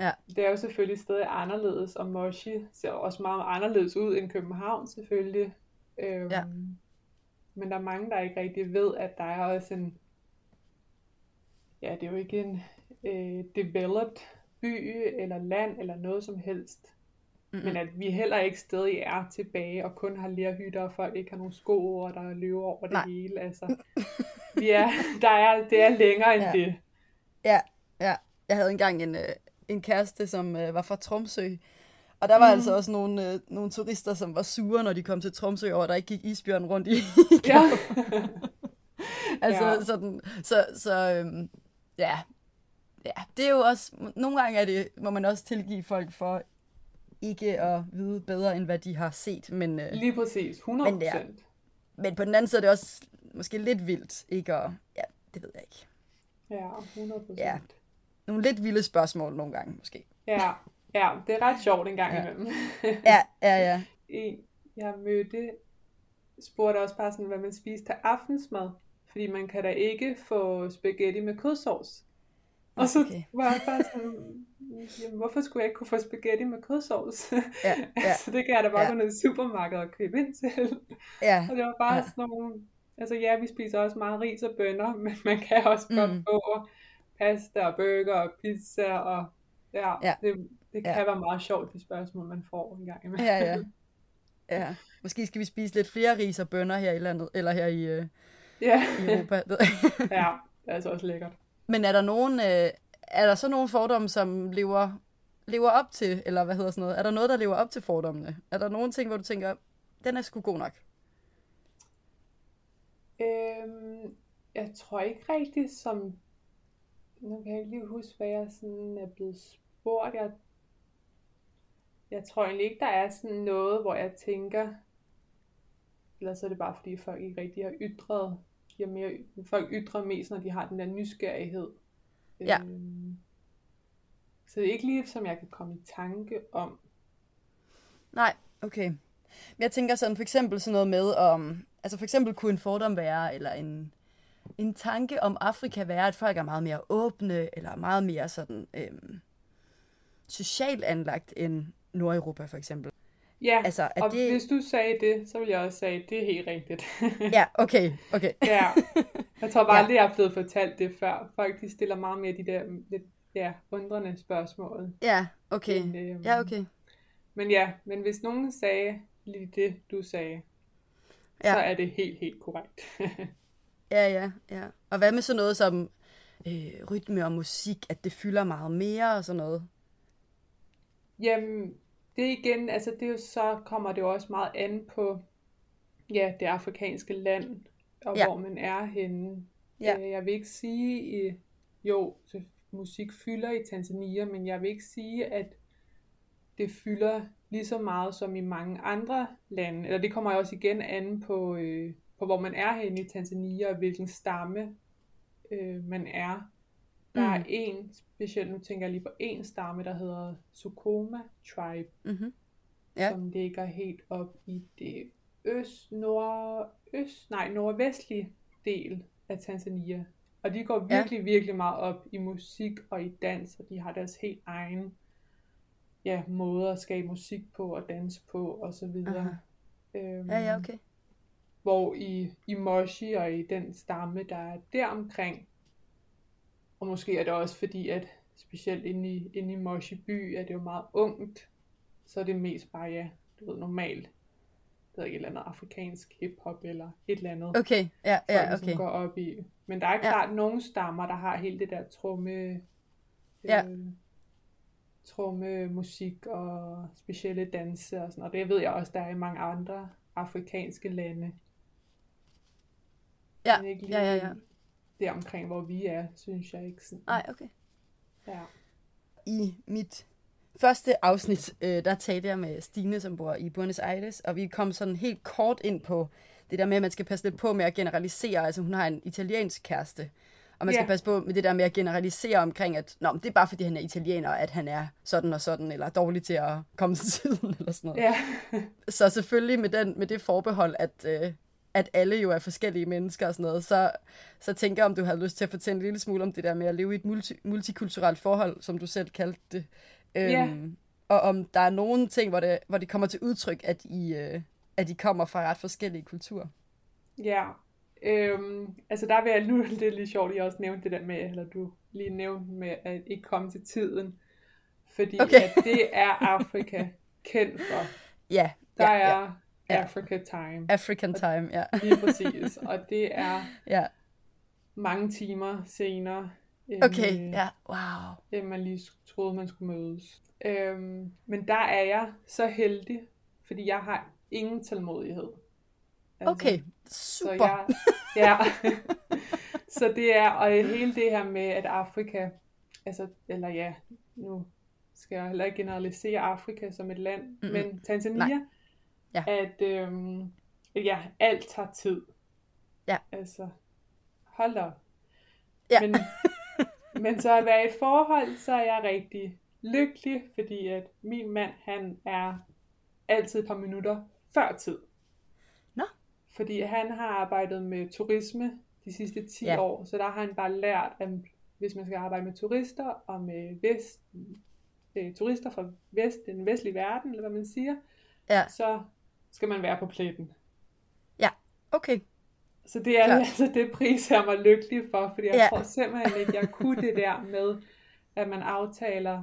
ja. Det er jo selvfølgelig stadig anderledes, og Moshi ser også meget anderledes ud end København selvfølgelig. Øhm, ja. Men der er mange, der ikke rigtig ved, at der er også en, ja, det er jo ikke en øh, developed by eller land eller noget som helst. Mm-hmm. Men at vi heller ikke stadig er tilbage og kun har lærhytter, og folk ikke har nogen sko, og der løber over det Nej. hele. Altså, vi er, der er, det er længere end ja. det. Ja, ja. Jeg havde engang en, øh, en kæreste, som øh, var fra Tromsø, og der var mm. altså også nogle, øh, nogle turister, som var sure, når de kom til Tromsø, og der ikke gik isbjørn rundt i, i ja. altså ja. sådan, så, så øhm, ja, ja, det er jo også, nogle gange er det, må man også tilgive folk for ikke at vide bedre, end hvad de har set. Men, øh, Lige præcis, 100%. Men, ja, men på den anden side er det også måske lidt vildt, ikke at, ja, det ved jeg ikke. Ja, 100%. Ja, nogle lidt vilde spørgsmål nogle gange, måske. Ja, ja det er ret sjovt en gang ja. imellem. ja, ja, ja. En, jeg mødte, spurgte også bare sådan, hvad man spiser til aftensmad. Fordi man kan da ikke få spaghetti med kødsovs. Og så okay. var jeg bare sådan, jamen, hvorfor skulle jeg ikke kunne få spaghetti med kødsovs? Ja, ja. altså, det kan jeg da bare ja. gå ned i supermarkedet og købe ind til. Ja, og det var bare ja. sådan nogle, altså ja, vi spiser også meget ris og bønner, men man kan også mm. godt få pasta og burger og pizza, og ja, ja. det, det kan ja. være meget sjovt, de spørgsmål, man får en gang imellem. Ja, ja. Ja, måske skal vi spise lidt flere ris og bønner her i landet, eller her i, øh, ja. i Europa. ja, det er altså også lækkert. Men er der nogen, øh, er der så nogle fordomme, som lever, lever op til, eller hvad hedder sådan noget, er der noget, der lever op til fordommene? Er der nogle ting, hvor du tænker, den er sgu god nok? Øhm, jeg tror ikke rigtigt, som, nu kan jeg ikke lige huske, hvad jeg sådan er blevet spurgt. Jeg, jeg tror egentlig ikke, der er sådan noget, hvor jeg tænker, eller så er det bare fordi folk ikke rigtig har ytret giver mere, folk ytrer mest, når de har den der nysgerrighed. Ja. Øhm, så det er ikke lige, som jeg kan komme i tanke om. Nej, okay. Men jeg tænker sådan for eksempel sådan noget med, om, altså for eksempel kunne en fordom være, eller en, en tanke om Afrika være, at folk er meget mere åbne, eller meget mere sådan øhm, socialt anlagt end Nordeuropa for eksempel. Ja, altså, er og det... hvis du sagde det, så vil jeg også sige, at det er helt rigtigt. ja, okay, okay. ja, jeg tror bare aldrig, ja. jeg har blevet fortalt det før. Folk de stiller meget mere de der lidt ja, undrende spørgsmål. Ja, okay. End, øhm, ja, okay. Men ja, men hvis nogen sagde lige det, du sagde, ja. så er det helt, helt korrekt. ja, ja, ja. Og hvad med sådan noget som øh, rytme og musik, at det fylder meget mere og sådan noget? Jamen, det igen, altså det er jo, så kommer det jo også meget an på ja, det afrikanske land, og ja. hvor man er henne. Ja. Øh, jeg vil ikke sige, jo, musik fylder i Tanzania, men jeg vil ikke sige, at det fylder lige så meget som i mange andre lande. Eller det kommer også igen an på, øh, på hvor man er henne i Tanzania, og hvilken stamme øh, man er. Der mm. er en, specielt nu tænker jeg lige på en stamme, der hedder Sukoma Tribe, mm-hmm. ja. som ligger helt op i det øst, nordøst, nej, nordvestlig del af Tanzania. Og de går virkelig, ja. virkelig meget op i musik og i dans, og de har deres helt egen ja, måde at skabe musik på og danse på og så videre. Øhm, ja, ja, okay. Hvor i, i Moshi og i den stamme, der er deromkring, og måske er det også fordi, at specielt inde i, inde i Moshi by, er det jo meget ungt, så er det mest bare, ja, du ved, normalt ved ikke, et eller andet afrikansk hiphop eller et eller andet. Okay, ja, ja, folk, okay. Som går op i. Men der er klart ja. nogle stammer, der har helt det der tromme, ja. øh, tromme musik og specielle danse og sådan og det ved jeg også, der er i mange andre afrikanske lande. Ja, ja, ja, ja. Det omkring, hvor vi er, synes jeg ikke sådan. Nej, okay. Ja. I mit første afsnit, øh, der talte jeg med Stine, som bor i Buenos Aires, og vi kom sådan helt kort ind på det der med, at man skal passe lidt på med at generalisere. Altså hun har en italiensk kæreste, og man skal yeah. passe på med det der med at generalisere omkring, at Nå, det er bare fordi han er italiener, at han er sådan og sådan, eller dårlig til at komme til tiden, eller sådan noget. Yeah. så selvfølgelig med, den, med det forbehold, at, øh, at alle jo er forskellige mennesker og sådan noget, så, så tænker jeg, om du har lyst til at fortælle en lille smule om det der med at leve i et multi, multikulturelt forhold, som du selv kaldte det. Øhm, yeah. Og om der er nogle ting, hvor det, hvor det kommer til udtryk, at I, øh, at I kommer fra ret forskellige kulturer. Ja, øhm, altså der vil jeg nu, det er lidt sjovt, jeg også nævnte det der med, eller du lige nævnte med, at ikke komme til tiden. Fordi okay. at det er Afrika kendt for. Ja. Der ja, er ja. Africa time. African time, ja. Lige præcis. Og det er ja. mange timer senere. End, okay, øh, ja, wow. End man lige troede, man skulle mødes. Øhm, men der er jeg så heldig, fordi jeg har ingen tålmodighed. Altså, okay, super. Så jeg, ja, så det er, og hele det her med, at Afrika, altså, eller ja, nu skal jeg heller ikke generalisere Afrika som et land, mm-hmm. men Tanzania, ja. at øhm, ja, alt tager tid. Ja. Altså, hold da Ja. Men, men så at være i et forhold, så er jeg rigtig lykkelig, fordi at min mand, han er altid et par minutter før tid. Nå. Fordi han har arbejdet med turisme de sidste 10 Ja. år, så der har han bare lært, at hvis man skal arbejde med turister og med vest, øh, turister fra vest, den vestlige verden, eller hvad man siger, Ja. så skal man være på pletten. Ja, okay. Så det er Klart. altså det pris, jeg var lykkelig for, fordi jeg Ja. tror simpelthen ikke, jeg kunne det der med, at man aftaler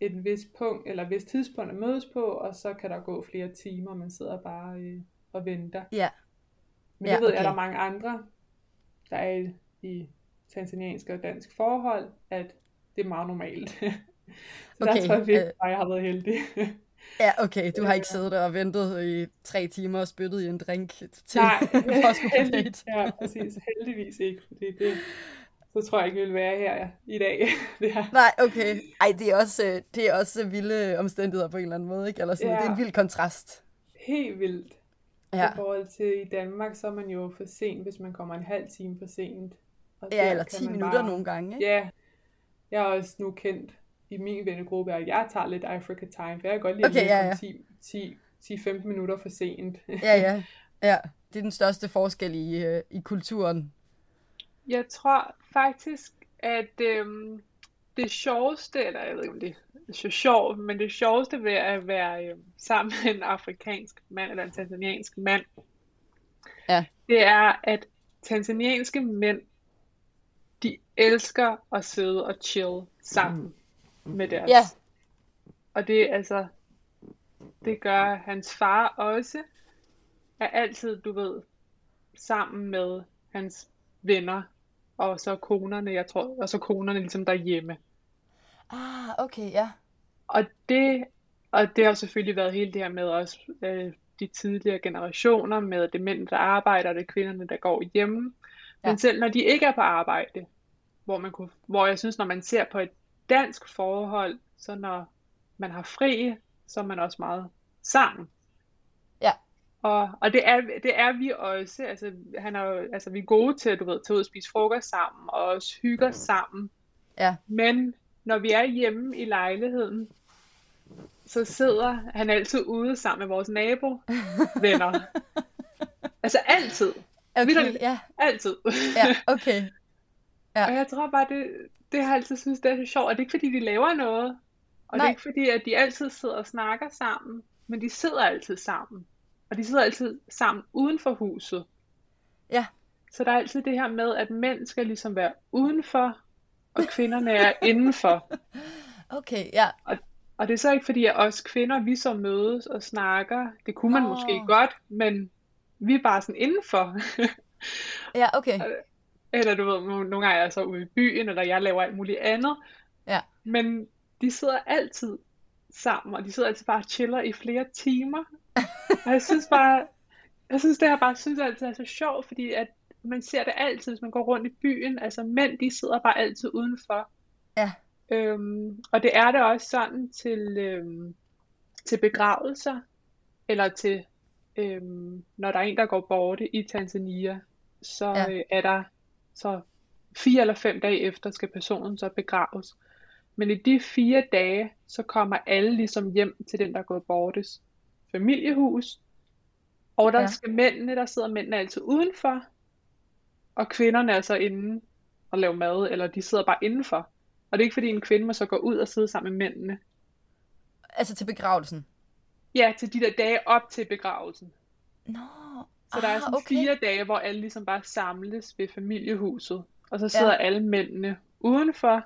et vis punkt, eller et vis tidspunkt at mødes på, og så kan der gå flere timer, man sidder bare øh, og venter. Ja. Men Ja, det ved jeg, okay. der er mange andre, der er i, i tanzaniansk og dansk forhold, at det er meget normalt. så Okay, der tror jeg virkelig, øh, at jeg har været heldig. Ja, okay. Du har ikke siddet der og ventet i tre timer og spyttet i en drink til Nej, for at skulle på date. ja, præcis. Heldigvis ikke, fordi det, så tror jeg ikke, vi vil være her i dag. det Nej, okay. Ej, det er også, øh, det er også vilde omstændigheder på en eller anden måde, ikke? Eller sådan, Ja. Det er en vild kontrast. helt vildt. Ja, I forhold til i Danmark, så er man jo for sent, hvis man kommer en halv time for sent. Og ja eller kan 10 man minutter bare- nogle gange, ikke? Ja, jeg er også nu kendt i min vennegruppe, at jeg tager lidt Africa Time, for jeg kan godt lide Okay, at ja, ja, ja. 10 10-15 minutter for sent. Ja, ja. Ja, det er den største forskel i, øh, i kulturen. Jeg tror faktisk, at øhm, det sjoveste, eller jeg ved ikke om det er så sjovt, men det sjoveste ved at være øhm, sammen med en afrikansk mand, eller en tanzaniansk mand, Ja. det er, at tanzanianske mænd, de elsker at sidde og chill sammen med deres. Ja. Og det er altså, det gør hans far også, er altid, du ved, sammen med hans venner, og så konerne, jeg tror, og så konerne ligesom derhjemme. Ah, okay, ja. Og det, og det har selvfølgelig været hele det her med også øh, de tidligere generationer, med det mænd, der arbejder, og det er kvinderne, der går hjemme. Ja. Men selv når de ikke er på arbejde, hvor, man kunne, hvor jeg synes, når man ser på et dansk forhold, så når man har fri, så er man også meget sammen. Ja. Og, og det, er, det er vi også. Altså, han er jo, altså, vi er gode til at du ved, ud og spise frokost sammen, og også hygge os sammen. Ja. Men når vi er hjemme i lejligheden, så sidder han altid ude sammen med vores nabo venner. altså altid. Okay, ja, Altid. ja, okay. Ja. Og jeg tror bare, det, det har jeg altid synes, det er så sjovt. Og det er ikke, fordi de laver noget. Og Nej. det er ikke, fordi at de altid sidder og snakker sammen. Men de sidder altid sammen. Og de sidder altid sammen uden for huset. Ja, Så der er altid det her med, at mænd skal ligesom være udenfor, og kvinderne er indenfor. okay, ja. Og, og det er så ikke fordi, at os kvinder, vi så mødes og snakker. Det kunne man Nå. måske godt, men vi er bare sådan indenfor. Ja, okay. Eller du ved, nogle gange er jeg så ude i byen, eller jeg laver alt muligt andet. Ja. Men de sidder altid sammen, og de sidder altid bare og chiller i flere timer. Og jeg synes bare, jeg synes det her bare synes altid er så sjovt, fordi at man ser det altid, hvis man går rundt i byen. Altså mænd, de sidder bare altid udenfor. Ja. Øhm, og det er det også sådan til, øhm, til begravelser, eller til, øhm, når der er en, der går borte i Tanzania, så Ja. øh, er der så fire eller fem dage efter, skal personen så begraves. Men i de fire dage, så kommer alle ligesom hjem til den, der er gået bortes familiehus. Og der Ja. skal mændene, der sidder mændene altid udenfor, og kvinderne er så inde og lave mad, eller de sidder bare indenfor. Og det er ikke fordi en kvinde må så gå ud og sidde sammen med mændene. Altså til begravelsen. Ja, til de der dage op til begravelsen. Nå, Så der er ah, sådan okay. fire dage, hvor alle ligesom bare samles ved familiehuset. Og så sidder Ja. alle mændene udenfor,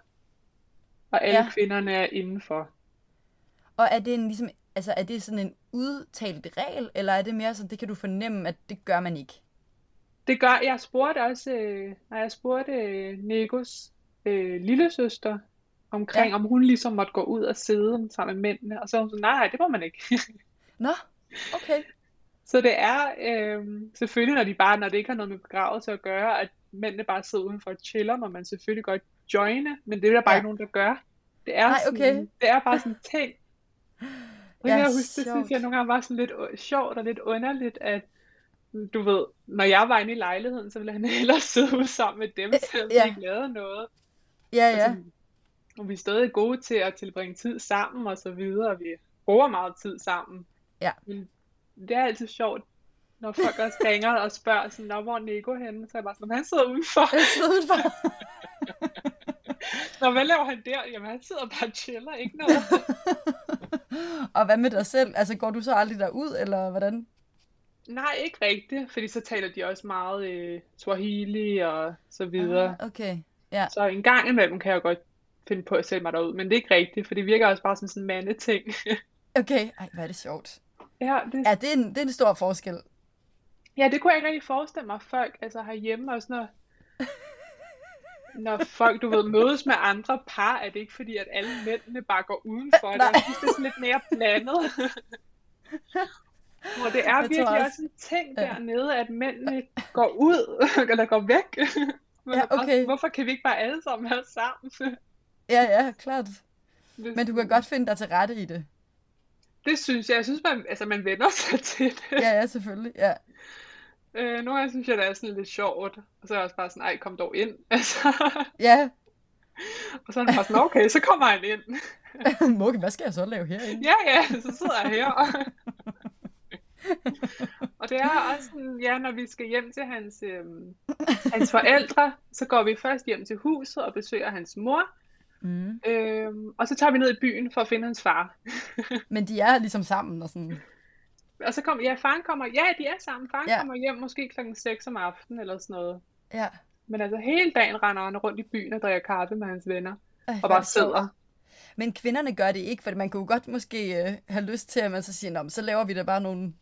og alle Ja. kvinderne er indenfor. Og er det en, ligesom, altså er det sådan en udtalt regel, eller er det mere sådan, det kan du fornemme, at det gør man ikke? Det gør, jeg spurgte også, øh, når jeg spurgte øh, Negos øh, lillesøster omkring, Ja. om hun ligesom måtte gå ud og sidde sammen med mændene. Og så var hun sådan, nej, nej, det må man ikke. Nå, okay. Så det er øh, selvfølgelig, når de bare, når det ikke har noget med begravelse at gøre, at mændene bare sidder udenfor og chiller, må man selvfølgelig godt joine, men det er der bare Ja. ikke nogen, der gør. Det er, Nej, sådan, okay. det er bare sådan en ting. Og det Ja, jeg huske, det synes jeg nogle gange var sådan lidt øh, sjovt og lidt underligt, at du ved, når jeg var inde i lejligheden, så ville han hellere sidde ude sammen med dem, selvom ja. de ikke lavede noget. Ja, ja. Altså, og vi er stadig gode til at tilbringe tid sammen og så videre, og vi bruger meget tid sammen. Ja. Men det er altid sjovt, når folk også ringer og spørger sådan, Nå, hvor er Nico henne? Så er jeg bare sådan, "Nå, han sidder udenfor. Jeg sidder udenfor. Nå, hvad laver han der? Jamen, han sidder bare og chiller, ikke noget. Og hvad med dig selv? Altså går du så aldrig derud, eller hvordan? Nej, ikke rigtigt, fordi så taler de også meget øh, Swahili og så videre. Ah, okay, ja. Så en gang imellem kan jeg godt finde på at sætte mig derud, men det er ikke rigtigt, for det virker også bare som sådan en mandeting. Okay, ej, hvad er det sjovt. Ja, det, Ja, det er en, det er en stor forskel. Ja, det kunne jeg ikke rigtig forestille mig, folk altså herhjemme også, når, når folk, du ved, mødes med andre par, er det ikke fordi, at alle mændene bare går udenfor. Nej. jeg det er sådan lidt mere blandet. Hvor det er tror virkelig også- også en ting dernede, at mændene går ud, eller går væk. Men Ja, også, okay. Hvorfor kan vi ikke bare alle sammen være sammen? Ja, ja, klart. Men du kan godt finde dig til rette i det. Det synes jeg. Jeg synes, man, altså, man vender sig til det. Ja, ja, selvfølgelig. Ja. Øh, nogle gange synes jeg, det er sådan lidt sjovt. Og så er jeg også bare sådan, ej, kom dog ind. Altså, Ja, og så er det bare sådan, okay, så kommer han ind. Mugge, hvad skal jeg så lave herinde? Ja, ja, så sidder jeg her. og det er også sådan, ja, når vi skal hjem til hans, øhm, hans forældre, så går vi først hjem til huset og besøger hans mor. Mm. Øhm, og så tager vi ned i byen for at finde hans far. Men de er ligesom sammen og sådan. Og så kommer, ja, faren kommer, ja, de er sammen. Faren Ja. kommer hjem måske klokken 6 om aftenen eller sådan noget. Ja. Men altså hele dagen render han rundt i byen og drikker kaffe med hans venner. Ej, Og bare sidder. Men kvinderne gør det ikke, for man kunne godt måske øh, have lyst til, at man så siger, så laver vi da bare nogle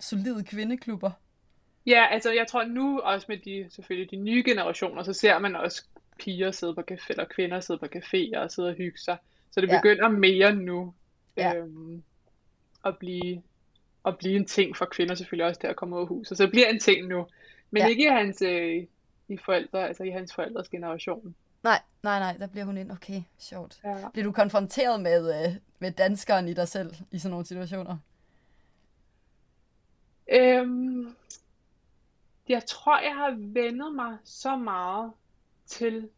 solide kvindeklubber. Ja, altså jeg tror nu også med de, selvfølgelig de nye generationer, så ser man også piger sidde på café, eller kvinder sidde på caféer og sidde og hygge sig. Så det Ja. begynder mere nu Ja. øhm, at, blive, at blive en ting for kvinder selvfølgelig også, der at komme ud af huset. Så det bliver en ting nu. Men Ja. ikke i hans, øh, i forældre, altså i hans forældres generation. Nej, nej, nej, der bliver hun ind. Okay, sjovt. Ja. Bliver du konfronteret med, øh, med danskeren i dig selv i sådan nogle situationer? Øhm, jeg tror, jeg har vendet mig så meget til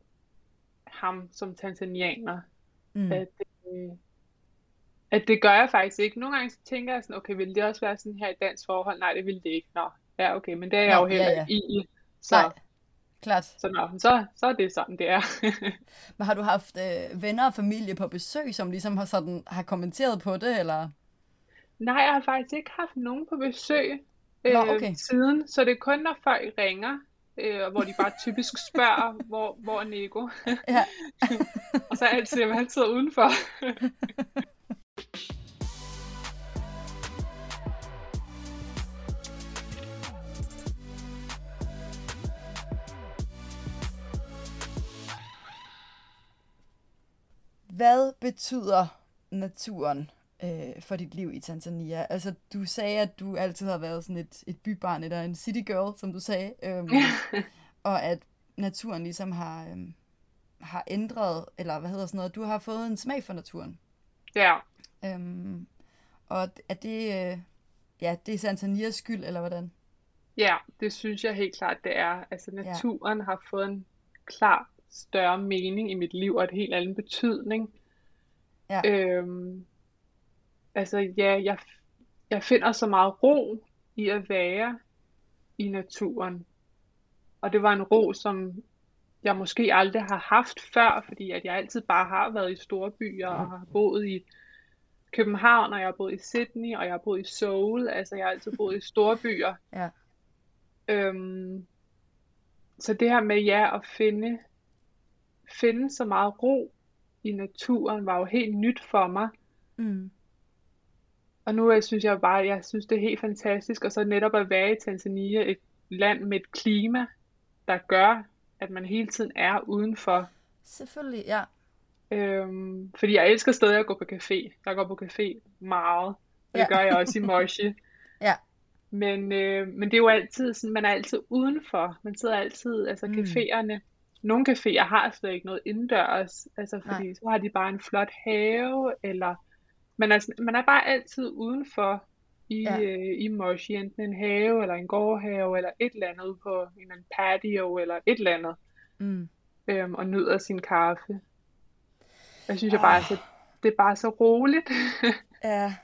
ham som tanzanianer, Mm. at, øh, at det gør jeg faktisk ikke. Nogle gange tænker jeg sådan, okay, ville det også være sådan her i dansk forhold? Nej, det ville det ikke. Nå, ja, okay, men det er jeg Nå, jo heller ja, ja. i. Så, Nej, klart. så, nå, så, så er det sådan, det er. Men har du haft øh, venner og familie på besøg, som ligesom har, sådan, har kommenteret på det, eller? Nej, jeg har faktisk ikke haft nogen på besøg Nå, øh, okay. siden, så det er kun, når folk ringer, øh, hvor de bare typisk spørger, hvor, hvor er Nego? Ja. og så altid, jeg vil altid udenfor. Hvad betyder naturen øh, for dit liv i Tanzania? Altså, du sagde, at du altid har været sådan et, et bybarn, eller en city girl, som du sagde, øhm, og at naturen ligesom har, øhm, har ændret, eller hvad hedder sådan noget, du har fået en smag for naturen. ja, Øhm, og er det, øh, ja, det er Tanzanias skyld, eller hvordan? ja, det synes jeg helt klart, det er. Altså naturen har fået en klar større mening i mit liv, og et helt anden betydning. Ja. Øhm, altså ja, jeg, jeg finder så meget ro i at være i naturen. Og det var en ro, som jeg måske aldrig har haft før, fordi at jeg altid bare har været i store byer og har boet i København, og jeg har boet i Sydney, og jeg har boet i Seoul. Altså jeg har altid boet i store byer. Ja. Øhm, så det her med ja at finde, finde så meget ro i naturen var jo helt nyt for mig. Mm. Og nu jeg synes jeg bare, jeg synes det er helt fantastisk, og så netop at være i Tanzania, et land med et klima, der gør, at man hele tiden er udenfor. Selvfølgelig, ja. Øhm, fordi jeg elsker stadig at gå på café. Jeg går på café meget, og det Ja. gør jeg også i Moshi. Ja. Men, øh, men det er jo altid sådan, man er altid udenfor. Man sidder altid, altså Mm. caféerne. Nogle caféer har slet ikke noget indendørs, altså fordi så har de bare en flot have, eller man er, sådan- man er bare altid udenfor i, Ja. øh, i Moshi, enten en have, eller en gårdhave, eller et eller andet på en eller anden patio, eller et eller andet, Mm. øhm, og nyder sin kaffe. Jeg synes jeg bare, altså, det er bare så roligt. Ja,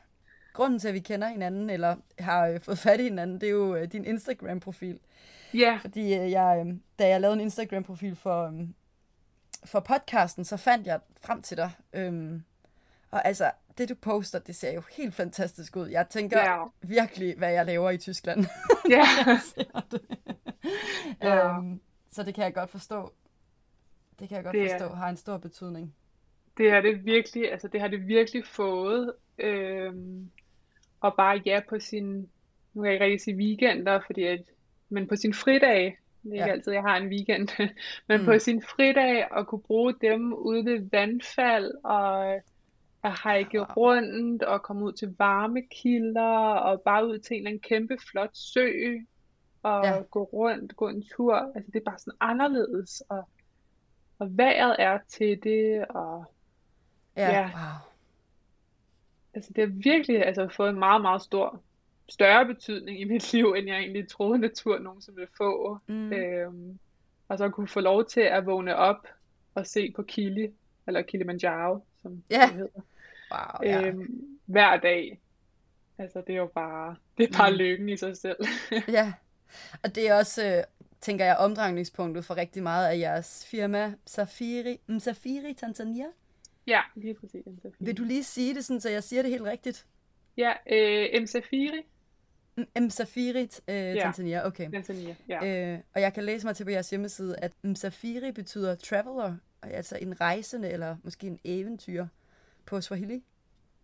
grunden til, at vi kender hinanden, eller har øh, fået fat i hinanden, det er jo øh, din Instagram-profil. ja, Fordi øh, jeg, øh, da jeg lavede en Instagram-profil for, øh, for podcasten, så fandt jeg frem til dig. Øhm, og altså, det du poster, det ser jo helt fantastisk ud. Jeg tænker Ja. virkelig, hvad jeg laver i Tyskland. ja, det. Ja. øhm, så det kan jeg godt forstå. Det kan jeg godt Det er- forstå, har en stor betydning. det er det virkelig, altså det har det virkelig fået. Øhm, og bare ja på sin, nu kan jeg ikke rigtig sige weekender, fordi at, men på sin fridag, det er ikke Ja. altid, jeg har en weekend, men Mm. på sin fridag at kunne bruge dem ude ved vandfald og at hike Wow. rundt og komme ud til varmekilder og bare ud til en eller anden kæmpe flot sø og Ja. gå rundt, gå en tur. Altså det er bare sådan anderledes og, og vejret er til det og Ja, Ja. wow. Altså det har virkelig altså, fået en meget, meget stor, større betydning i mit liv, end jeg egentlig troede natur nogensinde ville få. Mm. Øhm, og så kunne få lov til at vågne op og se på Kili, eller Kilimanjaro, som Ja. det hedder, Wow, ja. øhm, hver dag. Altså det er jo bare, det er bare Mm. lykken i sig selv. Ja, og det er også, øh, tænker jeg, omdrejningspunktet for rigtig meget af jeres firma, Safiri, Msafiri Tanzania. ja, lige præcis. M. Vil du lige sige det, sådan, så jeg siger det helt rigtigt? Ja, øh, M. Safiri, M- Msafiri øh, Tanzania, okay. Tanzania. Ja. Øh, og jeg kan læse mig til på jeres hjemmeside, at Msafiri betyder traveler, altså en rejsende eller måske en eventyr på Swahili.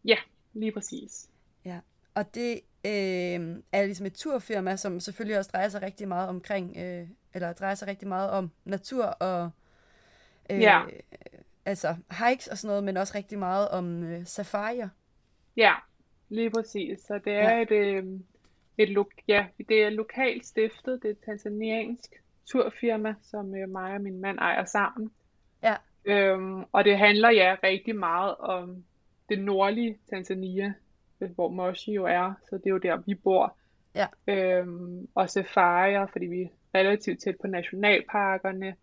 ja, lige præcis. Ja, og det øh, er ligesom et turfirma, som selvfølgelig også drejer sig rigtig meget omkring, øh, eller drejer sig rigtig meget om natur og øh, Ja. altså hikes og sådan noget, men også rigtig meget om øh, safarier. Ja, lige præcis. Så det er Ja. et, øh, et lo- ja, det er lokalt stiftet, det er et tanzaniansk turfirma, som øh, mig og min mand ejer sammen. Ja. Øhm, og det handler ja rigtig meget om det nordlige Tanzania, øh, hvor Moshi jo er, så det er jo der, vi bor. Ja. Øhm, og safarier, fordi vi er relativt tæt på nationalparkerne,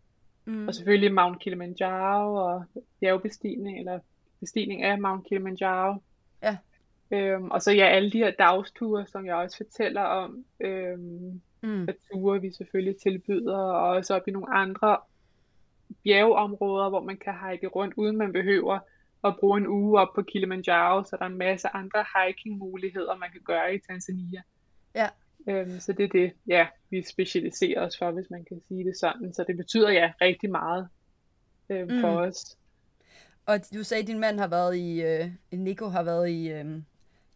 Mm. og selvfølgelig Mount Kilimanjaro og bjergbestigning, eller bestigning af Mount Kilimanjaro. Ja. Øhm, og så ja, alle de her dagsture, som jeg også fortæller om, øhm, mm. at ture vi selvfølgelig tilbyder, og også op i nogle andre bjergeområder, hvor man kan hike rundt, uden man behøver at bruge en uge op på Kilimanjaro, så der er en masse andre hiking-muligheder, man kan gøre i Tanzania. Ja. Øhm, så det er det, ja, vi specialiserer os for, hvis man kan sige det sådan. Så det betyder ja rigtig meget øhm, mm. for os. Og du sagde, at din mand har været i, øh, Nico har været i, øh,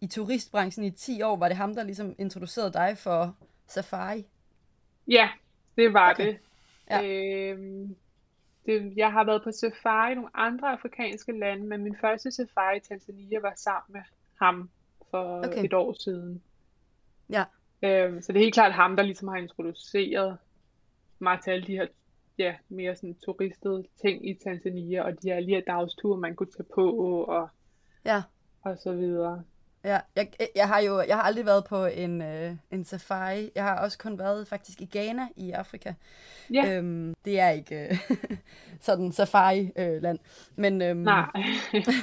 i turistbranchen i 10 år. Var det ham, der ligesom introducerede dig for safari? Ja, det var okay. det. Ja. Øhm, det. Jeg har været på safari i nogle andre afrikanske lande, men min første safari i Tanzania var sammen med ham for okay. et år siden. Ja. Øhm, så det er helt klart ham, der ligesom har introduceret mig til alle de her ja, mere sådan turistede ting i Tanzania, og de her lige dagsture, man kunne tage på, og, ja. og så videre. Ja, jeg, jeg har jo jeg har aldrig været på en, øh, en safari. Jeg har også kun været faktisk i Ghana i Afrika. Ja. Øhm, det er ikke øh, sådan safari-land. Øh, men, øhm, Nej.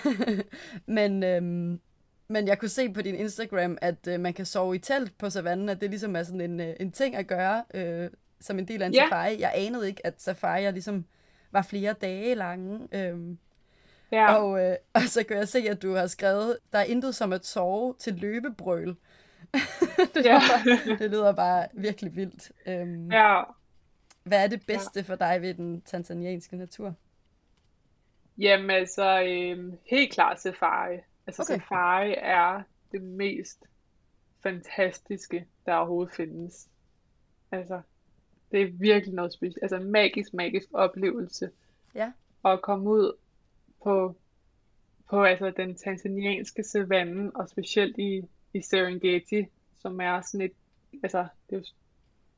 men, øhm, men jeg kunne se på din Instagram, at øh, man kan sove i telt på savannen, at det ligesom er sådan en, øh, en ting at gøre øh, som en del af en ja. safari. Jeg anede ikke, at safarier ligesom var flere dage lange. Øhm, Ja. Og, øh, og så kan jeg se, at du har skrevet, der er intet som at sove til løbebrøl. det, ja. det lyder bare virkelig vildt. Øhm, ja. Hvad er det bedste ja. for dig ved den tanzanianske natur? Jamen altså, øh, helt klart safari. Altså okay. safari er det mest fantastiske, der overhovedet findes. Altså, det er virkelig noget specielt. Altså en magisk, magisk oplevelse. Ja. At komme ud på, på altså, den tanzanianske savanne, og specielt i, i Serengeti, som er sådan et, altså, det er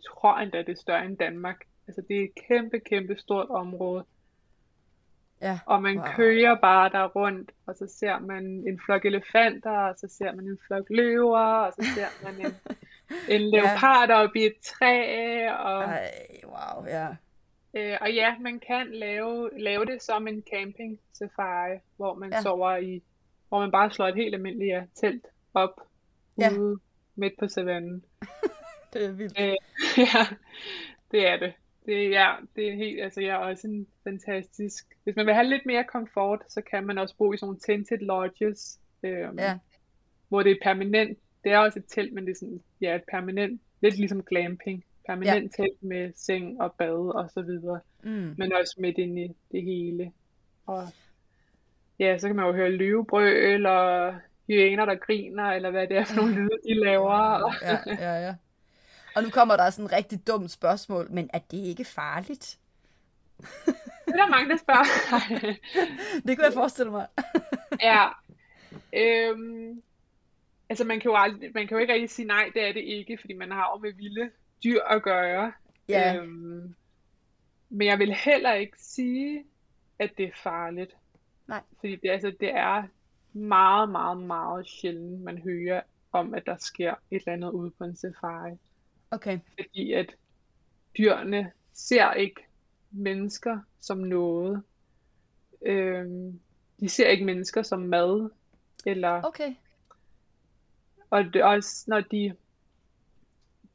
tror endda, det er større end Danmark. Altså, det er et kæmpe, kæmpe stort område. Ja. Og man wow. kører bare der rundt, og så ser man en flok elefanter, og så ser man en flok løver, og så ser man en, en leopard ja. oppe i et træ. Og... Ej, wow, ja. Øh, og ja, man kan lave, lave det som en camping safari, hvor man ja. sover i, hvor man bare slår et helt almindeligt ja, telt op ja. ude midt på savannen. det er vildt. Øh, ja, det er det. Det, ja, det er helt, altså jeg er også en fantastisk, hvis man vil have lidt mere komfort, så kan man også bo i sådan nogle tented lodges, øhm, ja. hvor det er permanent, det er også et telt, men det er sådan, ja, et permanent, lidt ligesom glamping, permanent ja. telt med seng og bad og så videre. Mm. Men også midt ind i det hele. Og ja, så kan man jo høre løvebrøl og hyæner, der griner, eller hvad det er for nogle lyde, de laver. Ja, ja, ja. Og nu kommer der sådan et rigtig dumt spørgsmål, men er det ikke farligt? det er der mange, der spørger. det kunne jeg forestille mig. ja. Øhm, altså man kan, jo aldrig, man kan jo ikke rigtig sige nej, det er det ikke, fordi man har jo med vilde dyr at gøre. Ja. Øhm, men jeg vil heller ikke sige, at det er farligt. Nej. Fordi det, altså, det er meget, meget, meget sjældent, man hører om, at der sker et eller andet ude på en safari. Okay. Fordi at dyrene ser ikke mennesker som noget. Øhm, de ser ikke mennesker som mad. Eller, okay. Og det, også når de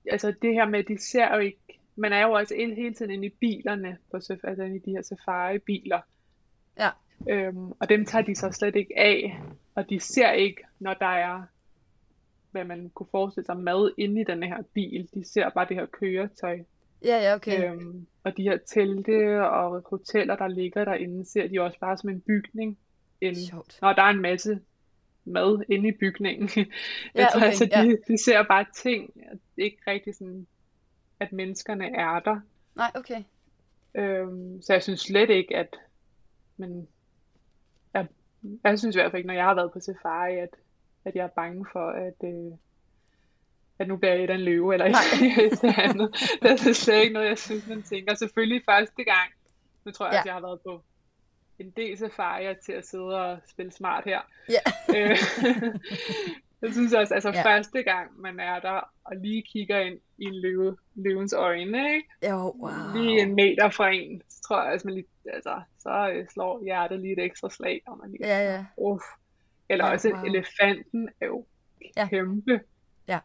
altså det her med, de ser jo ikke, man er jo også ind, hele tiden inde i bilerne, på, altså inde i de her safari-biler. Ja. Øhm, og dem tager de så slet ikke af, og de ser ikke, når der er, hvad man kunne forestille sig, mad inde i den her bil. De ser bare det her køretøj. Ja, ja, okay. Øhm, og de her telte og hoteller, der ligger derinde, ser de også bare som en bygning. En, når der er en masse mad inde i bygningen. Ja, okay, altså, de, ja. de ser bare ting, ikke rigtig sådan, at menneskerne er der. Nej, okay. Øhm, så jeg synes slet ikke, at men jeg, jeg synes i hvert fald ikke, når jeg har været på safari, at, at jeg er bange for, at, øh, at nu bliver jeg et af en løve, eller et andet. Det er slet ikke noget, jeg synes, man tænker. Selvfølgelig første gang, nu tror jeg, ja. at jeg har været på en del safarier til at sidde og spille smart her. Ja. Øh, jeg synes også, altså ja. første gang man er der og lige kigger ind i en løve, løvens øjne, ikke? Jo, wow. Lige en meter fra en, så tror jeg, at man lige, altså, så øh, slår hjertet lige et ekstra slag, og man lige, ja, ja. Uff. Eller Ja, også wow. elefanten er jo kæmpe. Ja.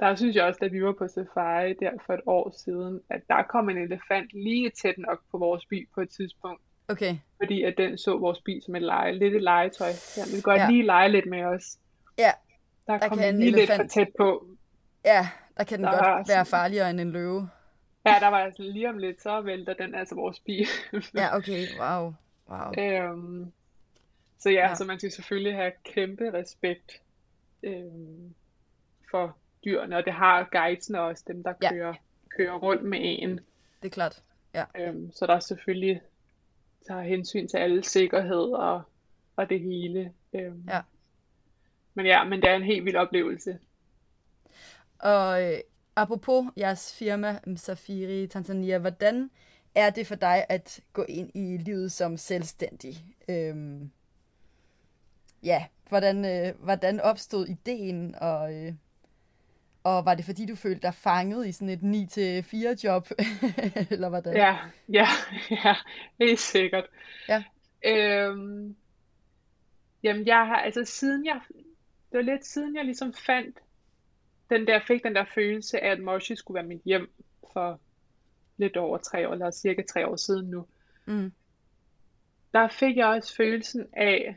Der synes jeg også, da vi var på safari der for et år siden, at der kom en elefant lige tæt nok på vores bil på et tidspunkt. Okay. Fordi at den så vores bil som et lege, lidt et legetøj. Ja, vi vil godt Ja. lige lege lidt med os. Ja, Der, Der kom kan lige lidt for elefant- tæt på. ja, der kan den Der godt er være farligere end en løve. Ja, der var altså lige om lidt, så vælter den altså vores bil. Ja, okay. Wow. Wow. Øhm, så ja, Ja. ja, så man skal selvfølgelig have kæmpe respekt øhm, for dyrene, og det har guidesene også, dem der Ja. kører, kører rundt med en. Det er klart. Ja. Øhm, så der er selvfølgelig tager hensyn til alle sikkerhed og, og det hele. Øhm, Ja. Men ja, men det er en helt vild oplevelse. Og øh, apropos jeres firma Safiri Tanzania, hvordan er det for dig at gå ind i livet som selvstændig? Øhm, ja, hvordan, øh, hvordan opstod ideen, og, øh, og var det fordi, du følte dig fanget i sådan et 9-4 job, eller hvordan? Ja, ja, ja, helt sikkert. Ja. Øhm, jamen jeg har, altså siden jeg, det var lidt siden jeg ligesom fandt den der, fik den der følelse af, at Moshi skulle være mit hjem for lidt over tre år, eller cirka tre år siden nu. Mm, Der fik jeg også følelsen af,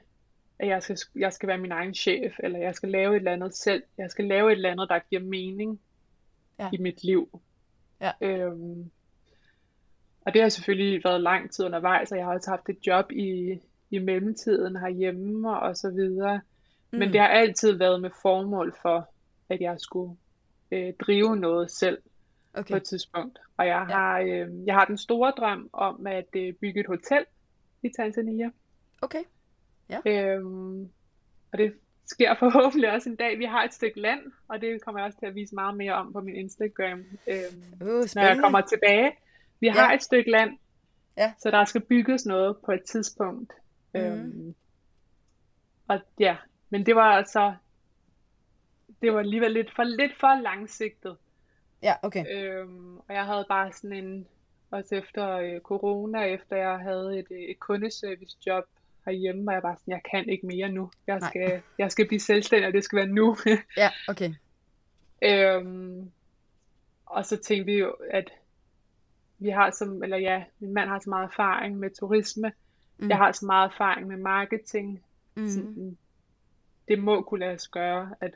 at jeg skal, jeg skal være min egen chef, eller jeg skal lave et eller andet selv. Jeg skal lave et eller andet, der giver mening Ja. i mit liv. Ja. Øhm, og det har selvfølgelig været lang tid undervejs, og jeg har også haft et job i, i mellemtiden herhjemme og så videre. Men Mm. det har altid været med formål for, at jeg skulle øh, drive noget selv på okay. et tidspunkt. Og jeg Ja. har, øh, jeg har den store drøm om at øh, bygge et hotel i Tanzania. Okay. Øhm, og det sker forhåbentlig også en dag. Vi har et stykke land, og det kommer jeg også til at vise meget mere om på min Instagram, øhm, Uh, når jeg spændende. kommer tilbage. Vi Ja. har et stykke land, Ja. så der skal bygges noget på et tidspunkt. Mhm. Øhm, og ja, men det var altså, det var alligevel lidt for, lidt for langsigtet. Ja, okay. Øhm, og jeg havde bare sådan en, også efter øh, corona, efter jeg havde et, øh, et kundeservicejob herhjemme, var jeg bare sådan, jeg kan ikke mere nu. Jeg Nej. skal, jeg skal blive selvstændig, og det skal være nu. Ja, okay. øhm, og så tænkte vi jo, at vi har som, eller ja, min mand har så meget erfaring med turisme. Mm. Jeg har så meget erfaring med marketing. Mm. Sådan, det må kunne lade os gøre, at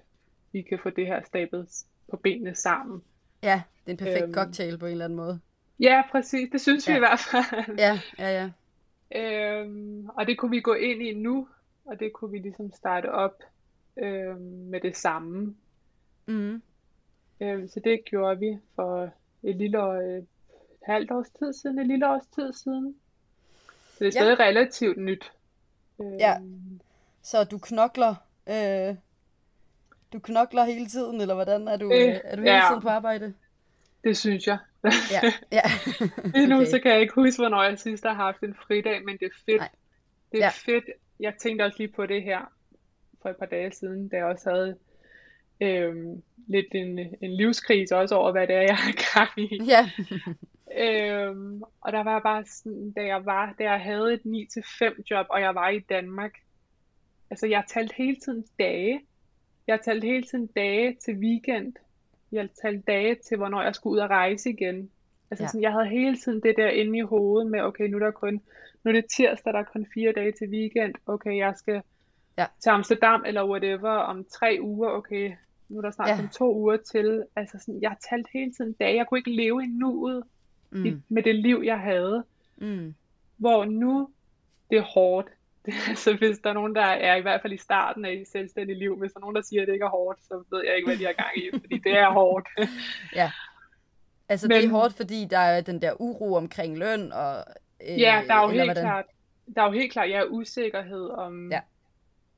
vi kan få det her stablet på benene sammen. Ja, det er en perfekt Øhm. cocktail på en eller anden måde. Ja, præcis. Det synes vi Ja. i hvert fald. Ja, ja, ja. Øhm, og det kunne vi gå ind i nu, og det kunne vi ligesom starte op øhm, med det samme. Mm. Øhm, så det gjorde vi for et lille år, øh, et halvt års tid siden, et lille års tid siden. Så det er Ja. stadig relativt nyt. Øhm, Ja. Så du knokler, øh, du knokler hele tiden, eller hvordan er du, øh, er du hele ja. tiden på arbejde? Det synes jeg. Ja, ja. Lige nu Okay. så kan jeg ikke huske, hvornår jeg sidst har haft en fridag, men det er fedt. Nej. Det er Ja. fedt. Jeg tænkte også lige på det her for et par dage siden, da jeg også havde øhm, lidt en, en livskrise også over, hvad det er, jeg har gang i. Ja, Øhm, og der var bare sådan, da jeg var, da jeg havde et 9-5 job, og jeg var i Danmark. Altså, jeg talte hele tiden dage. Jeg talte hele tiden dage til weekend. Jeg talte dage til, hvornår jeg skulle ud og rejse igen. Altså, Ja. sådan, jeg havde hele tiden det der inde i hovedet med, okay, nu er der kun, nu er det tirsdag, der er kun fire dage til weekend. Okay, jeg skal Ja. til Amsterdam eller whatever om tre uger. Okay, nu er der snart Ja. kun to uger til. Altså, sådan, jeg talte hele tiden dage. Jeg kunne ikke leve i nuet i, mm. med det liv, jeg havde. Mm. Hvor nu, det er hårdt. Altså, hvis der er nogen, der er i hvert fald i starten af et selvstændigt liv, hvis der er nogen, der siger, at det ikke er hårdt, så ved jeg ikke, hvad de har gang i, fordi det er hårdt. ja. Altså, det er Men- hårdt, fordi der er den der uro omkring løn, og... Øh, Ja, der er jo helt hvordan? klart, der er jo helt klart, ja, usikkerhed om, Ja.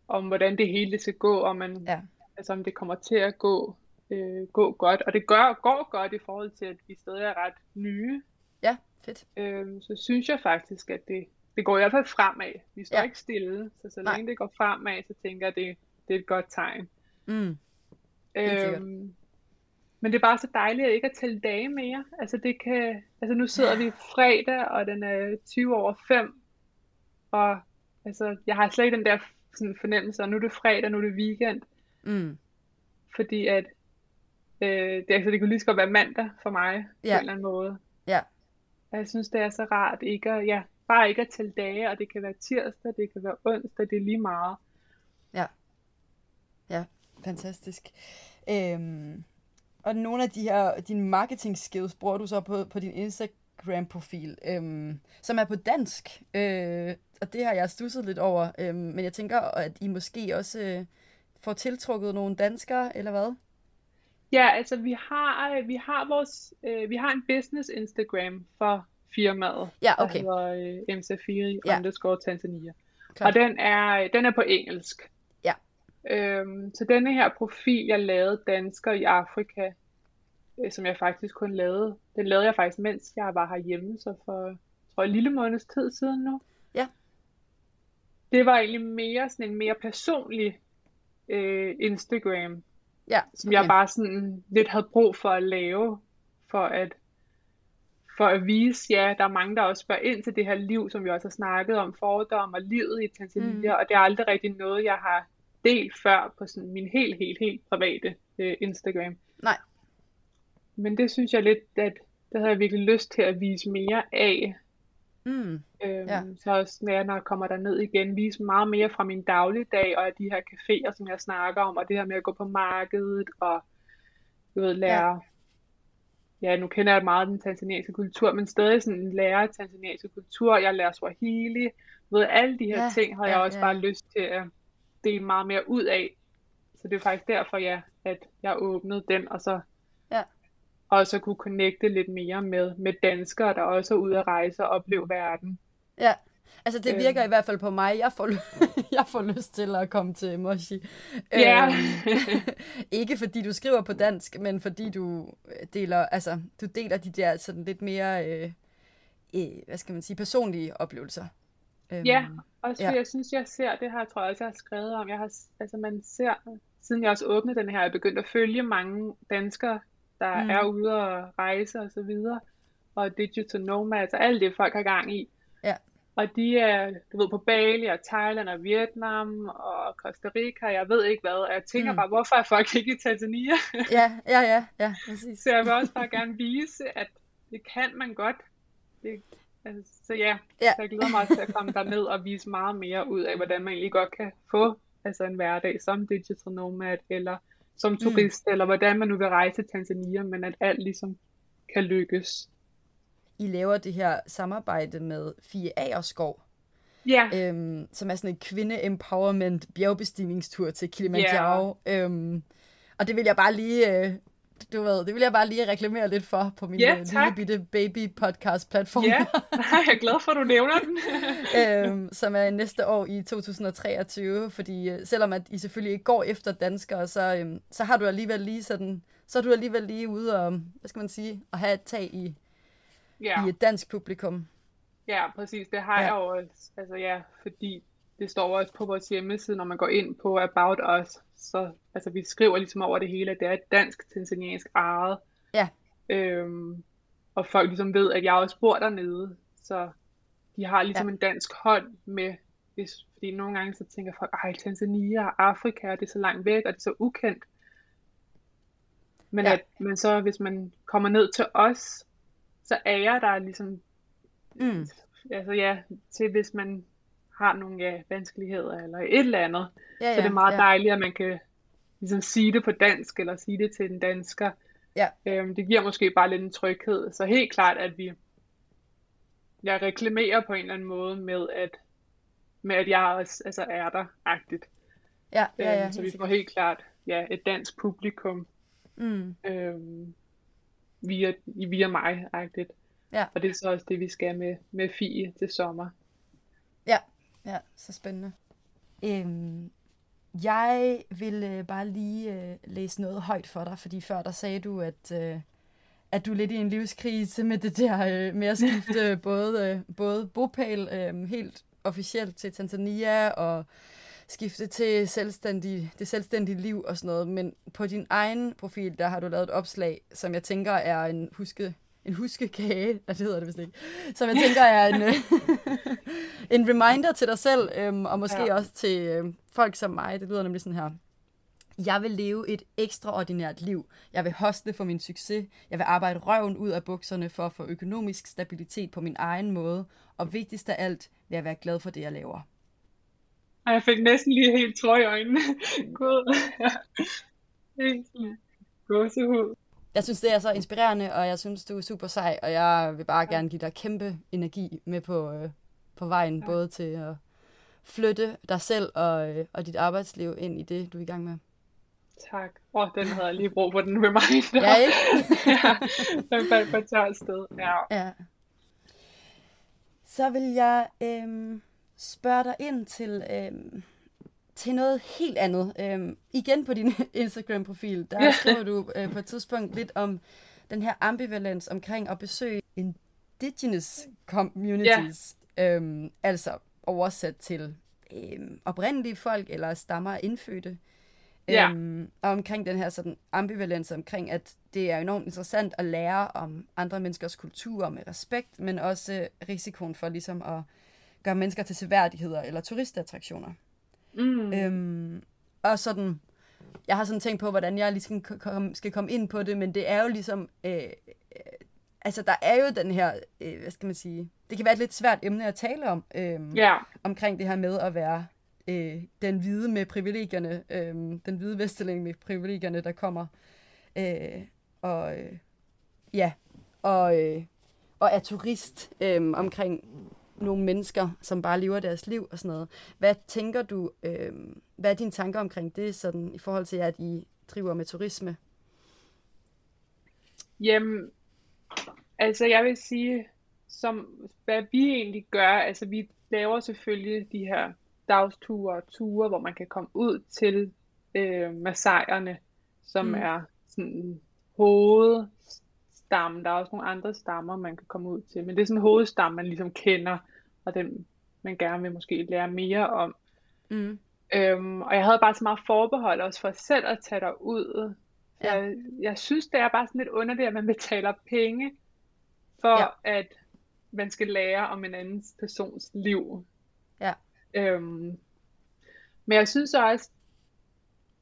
om hvordan det hele skal gå, om, man, Ja. altså, om det kommer til at gå, øh, gå godt. Og det gør, går godt i forhold til, at vi stadig er ret nye. Ja, fedt. Øh, så synes jeg faktisk, at det, det går i hvert fald fremad. Vi står Ja. ja. ikke stille, så så Nej. længe det går fremad, så tænker jeg, det, det er et godt tegn. Mm. Øhm, men det er bare så dejligt at ikke at tælle dage mere. Altså det kan, altså nu sidder vi fredag, og den er 20 over 5, og altså jeg har slet ikke den der sådan fornemmelse, og nu er det fredag, nu er det weekend. Mm. Fordi at, øh, det, altså, det kunne lige så godt være mandag for mig, ja. på en eller anden måde. Ja. Og jeg synes, det er så rart ikke at, ja, bare ikke at tælle dage, og det kan være tirsdag, det kan være onsdag, det er lige meget. Ja. Ja, fantastisk. Øhm, og nogle af de her, dine marketing skills, bruger du så på, på din Instagram-profil, øhm, som er på dansk. Øh, og det har jeg stusset lidt over. Øhm, men jeg tænker, at I måske også øh, får tiltrukket nogle danskere, eller hvad? Ja, altså vi har, vi har vores, øh, vi har en business Instagram for firmaet, ja, okay. der hedder øh, MC4 ja. underscore Tanzania. Klart. Og den er, den er på engelsk. Ja. Øhm, så denne her profil, jeg lavede dansker i Afrika, øh, som jeg faktisk kun lavede, den lavede jeg faktisk, mens jeg var herhjemme, så for, tror jeg, en lille måneds tid siden nu. Ja. Det var egentlig mere sådan en mere personlig øh, Instagram, ja, okay. som jeg bare sådan lidt havde brug for at lave, for at for at vise, ja, der er mange, der også spørger ind til det her liv, som vi også har snakket om, fordom og livet i Tanzania, mm. og det er aldrig rigtig noget, jeg har delt før på sådan min helt, helt, helt private øh, Instagram. Nej. Men det synes jeg lidt, at det havde jeg virkelig lyst til at vise mere af. Mm. Øhm, ja. Så også når jeg kommer der ned igen, vise meget mere fra min dagligdag, og de her caféer, som jeg snakker om, og det her med at gå på markedet, og du ved, lære ja ja, nu kender jeg meget den tanzanianske kultur, men stadig sådan lærer tanzanianske kultur, jeg lærer Swahili, ved alle de her ja, ting har ja, jeg også ja. bare lyst til at dele meget mere ud af. Så det er faktisk derfor, ja, at jeg åbnede den, og så ja. også kunne connecte lidt mere med, med danskere, der også er ude at rejse og opleve verden. Ja, Altså, det virker øh. i hvert fald på mig. Jeg får, jeg får lyst til at komme til Moshi. Ja. Øhm, ikke fordi du skriver på dansk, men fordi du deler, altså, du deler de der sådan lidt mere, øh, øh, hvad skal man sige, personlige oplevelser. Øhm, ja, også fordi ja. jeg synes, jeg ser, det her tror jeg også, jeg har skrevet om, jeg har, altså man ser, siden jeg også åbnede den her, jeg begyndt at følge mange danskere, der mm. er ude og rejse og så videre, og digital nomads og alt det, folk har gang i. Ja. Og de er, du ved, på Bali og Thailand og Vietnam og Costa Rica, jeg ved ikke hvad. Og jeg tænker mm. bare, hvorfor er folk ikke i Tanzania? ja, ja, ja, ja, præcis. Så jeg vil også bare gerne vise, at det kan man godt. Det, altså, så ja, ja. Så jeg glæder mig også til at komme derned og vise meget mere ud af, hvordan man egentlig godt kan få altså en hverdag som digital nomad, eller som mm. turist, mm. eller hvordan man nu vil rejse til Tanzania, men at alt ligesom kan lykkes. I laver det her samarbejde med Fie Agerskov, ja. øhm, som er sådan en kvinde-empowerment bjergbestigningstur til Kilimanjaro. Yeah. Øhm, og det vil jeg bare lige, øh, du ved, det vil jeg bare lige reklamere lidt for på min yeah, lille bitte baby podcast platform. Ja, jeg er glad for, at du nævner den. øhm, som er næste år i 2023, fordi øh, selvom at I selvfølgelig ikke går efter danskere, så, øhm, så har du alligevel lige sådan, så er du alligevel lige ude og, hvad skal man sige, at have et tag i, ja. i et dansk publikum. Ja, præcis. Det har ja. jeg også. Altså ja, fordi det står også på vores hjemmeside, når man går ind på About Us. Så altså, vi skriver ligesom over det hele, at det er et dansk tanzaniansk ejet. Ja. Øhm, og folk ligesom ved, at jeg også bor dernede. Så de har ligesom ja. en dansk hånd med, hvis, fordi nogle gange så tænker folk, ej, Tanzania og Afrika, det er så langt væk, og det er så ukendt. Men ja. at man så, hvis man kommer ned til os, så ærer der ligesom, mm. altså ja, til hvis man har nogle ja, vanskeligheder eller et eller andet, ja, ja, så det er meget ja. dejligt, at man kan ligesom sige det på dansk, eller sige det til en dansker. Ja. Øhm, det giver måske bare lidt en tryghed. Så helt klart, at vi jeg reklamerer på en eller anden måde med, at, med at jeg også altså er der-agtigt. Ja, ja, ja, øhm, så vi får helt klart ja, et dansk publikum. Mm. Øhm, via, via mig-agtigt. Ja. Og det er så også det, vi skal med, med Fie til sommer. Ja, ja, så spændende. Øhm, jeg vil øh, bare lige øh, læse noget højt for dig, fordi før der sagde du, at, øh, at du er lidt i en livskrise med det der øh, med at skifte både, øh, både bopæl øh, helt officielt til Tanzania og skifte til selvstændig, det selvstændige liv og sådan noget, men på din egen profil, der har du lavet et opslag, som jeg tænker er en, huske, en huskekage, ja, det hedder det vist ikke, som jeg tænker er en, en reminder til dig selv, øhm, og måske ja. også til øh, folk som mig. Det lyder nemlig sådan her. Jeg vil leve et ekstraordinært liv. Jeg vil hostle for min succes. Jeg vil arbejde røven ud af bukserne for at få økonomisk stabilitet på min egen måde. Og vigtigst af alt vil jeg være glad for det, jeg laver. Og jeg fik næsten lige helt tår i øjnene. God. Gåsehud. Jeg synes, det er så inspirerende, og jeg synes, du er super sej, og jeg vil bare gerne give dig kæmpe energi med på, øh, på vejen, ja. både til at flytte dig selv og, øh, og dit arbejdsliv ind i det, du er i gang med. Tak. Åh, oh, den havde jeg lige brug for, den reminder. Ja, ikke? ja, den faldt på et tørt sted. Ja. ja. Så vil jeg øhm, spørge dig ind til, øhm, til noget helt andet. Øhm, igen på din Instagram-profil, der skriver du øh, på et tidspunkt lidt om den her ambivalens omkring at besøge indigenous communities. Yeah. Øhm, altså oversat til øhm, oprindelige folk eller stammer indfødte. Ja. Øhm, og omkring den her sådan ambivalens omkring, at det er enormt interessant at lære om andre menneskers kultur med respekt, men også risikoen for ligesom at gøre mennesker til seværdigheder eller turistattraktioner. Mm. Øhm, og sådan, jeg har sådan tænkt på, hvordan jeg ligesom skal komme ind på det, men det er jo ligesom, øh, øh, altså der er jo den her, øh, hvad skal man sige, det kan være et lidt svært emne at tale om, øh, yeah. omkring det her med at være øh, den hvide med privilegierne, øh, den hvide vesteling med privilegierne, der kommer. Øh, og øh, ja, og, øh, og er turist øh, omkring nogle mennesker, som bare lever deres liv og sådan noget. Hvad tænker du, øh, hvad er dine tanker omkring det, sådan i forhold til, at I driver med turisme? Jamen, altså jeg vil sige, som hvad vi egentlig gør, altså vi laver selvfølgelig de her dagsture og ture, hvor man kan komme ud til øh, massajerne, som mm. er sådan hovedstammen. Der er også nogle andre stammer, man kan komme ud til, men det er sådan en hovedstam, man ligesom kender, og den man gerne vil måske lære mere om. Mm. Øhm, og jeg havde bare så meget forbehold også for selv at tage dig ud. Ja. Jeg, jeg synes, det er bare sådan lidt underligt, at man betaler penge for, ja. at man skal lære om en anden persons liv. Ja. Øhm, men jeg synes også,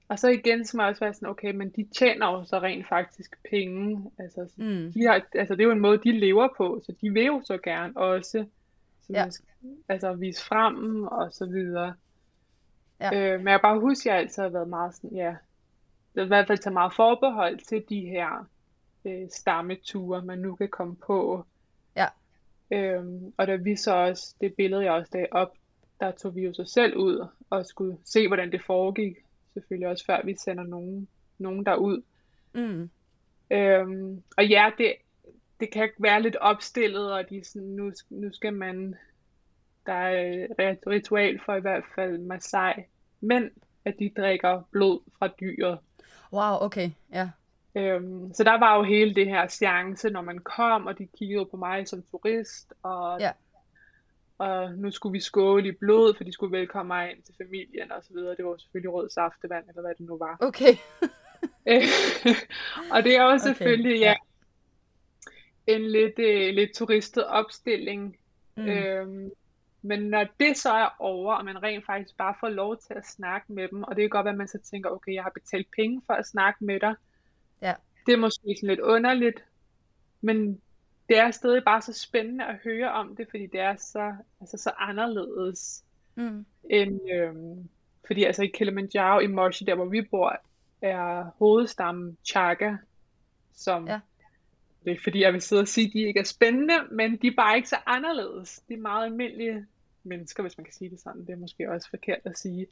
og så igen så må jeg også være sådan, okay, men de tjener jo så rent faktisk penge. Altså, mm. de har, altså det er jo en måde, de lever på, så de vil jo så gerne også så ja. skal, altså vise frem og så videre. Ja. Øh, men jeg bare husker, at jeg altid har været meget sådan, ja, i hvert fald tage meget forbehold til de her øh, stammeture, man nu kan komme på. Ja. Øhm, og da vi så også, det billede jeg også lagde op, der tog vi jo så selv ud og skulle se, hvordan det foregik. Selvfølgelig også før vi sender nogen, nogen derud. Mm. Øhm, og ja, det, det kan være lidt opstillet, og de sådan, nu, nu skal man, der er et ritual for i hvert fald Masai mænd, at de drikker blod fra dyret. Wow, okay, ja. Øhm, så der var jo hele det her chance, når man kom, og de kiggede på mig som turist, og, ja. Og nu skulle vi skåle i blod, for de skulle velkomme mig ind til familien og så videre. Det var selvfølgelig rød saftevand, eller hvad det nu var. Okay. og det er jo selvfølgelig, okay, ja, en lidt, øh, lidt turistet opstilling. Mm. Øhm, men når det så er over, og man rent faktisk bare får lov til at snakke med dem, og det kan godt være, at man så tænker, okay, jeg har betalt penge for at snakke med dig. Ja. Det er måske sådan lidt underligt, men det er stadig bare så spændende at høre om det, fordi det er så, altså så anderledes mm. end, øhm, fordi altså i Kilimanjaro, i Moshi, der hvor vi bor, er hovedstammen Chaga, som ja. det er fordi jeg vil sidde og sige, at de ikke er spændende, men de er bare ikke så anderledes. De er meget almindelige mennesker, hvis man kan sige det sådan. Det er måske også forkert at sige.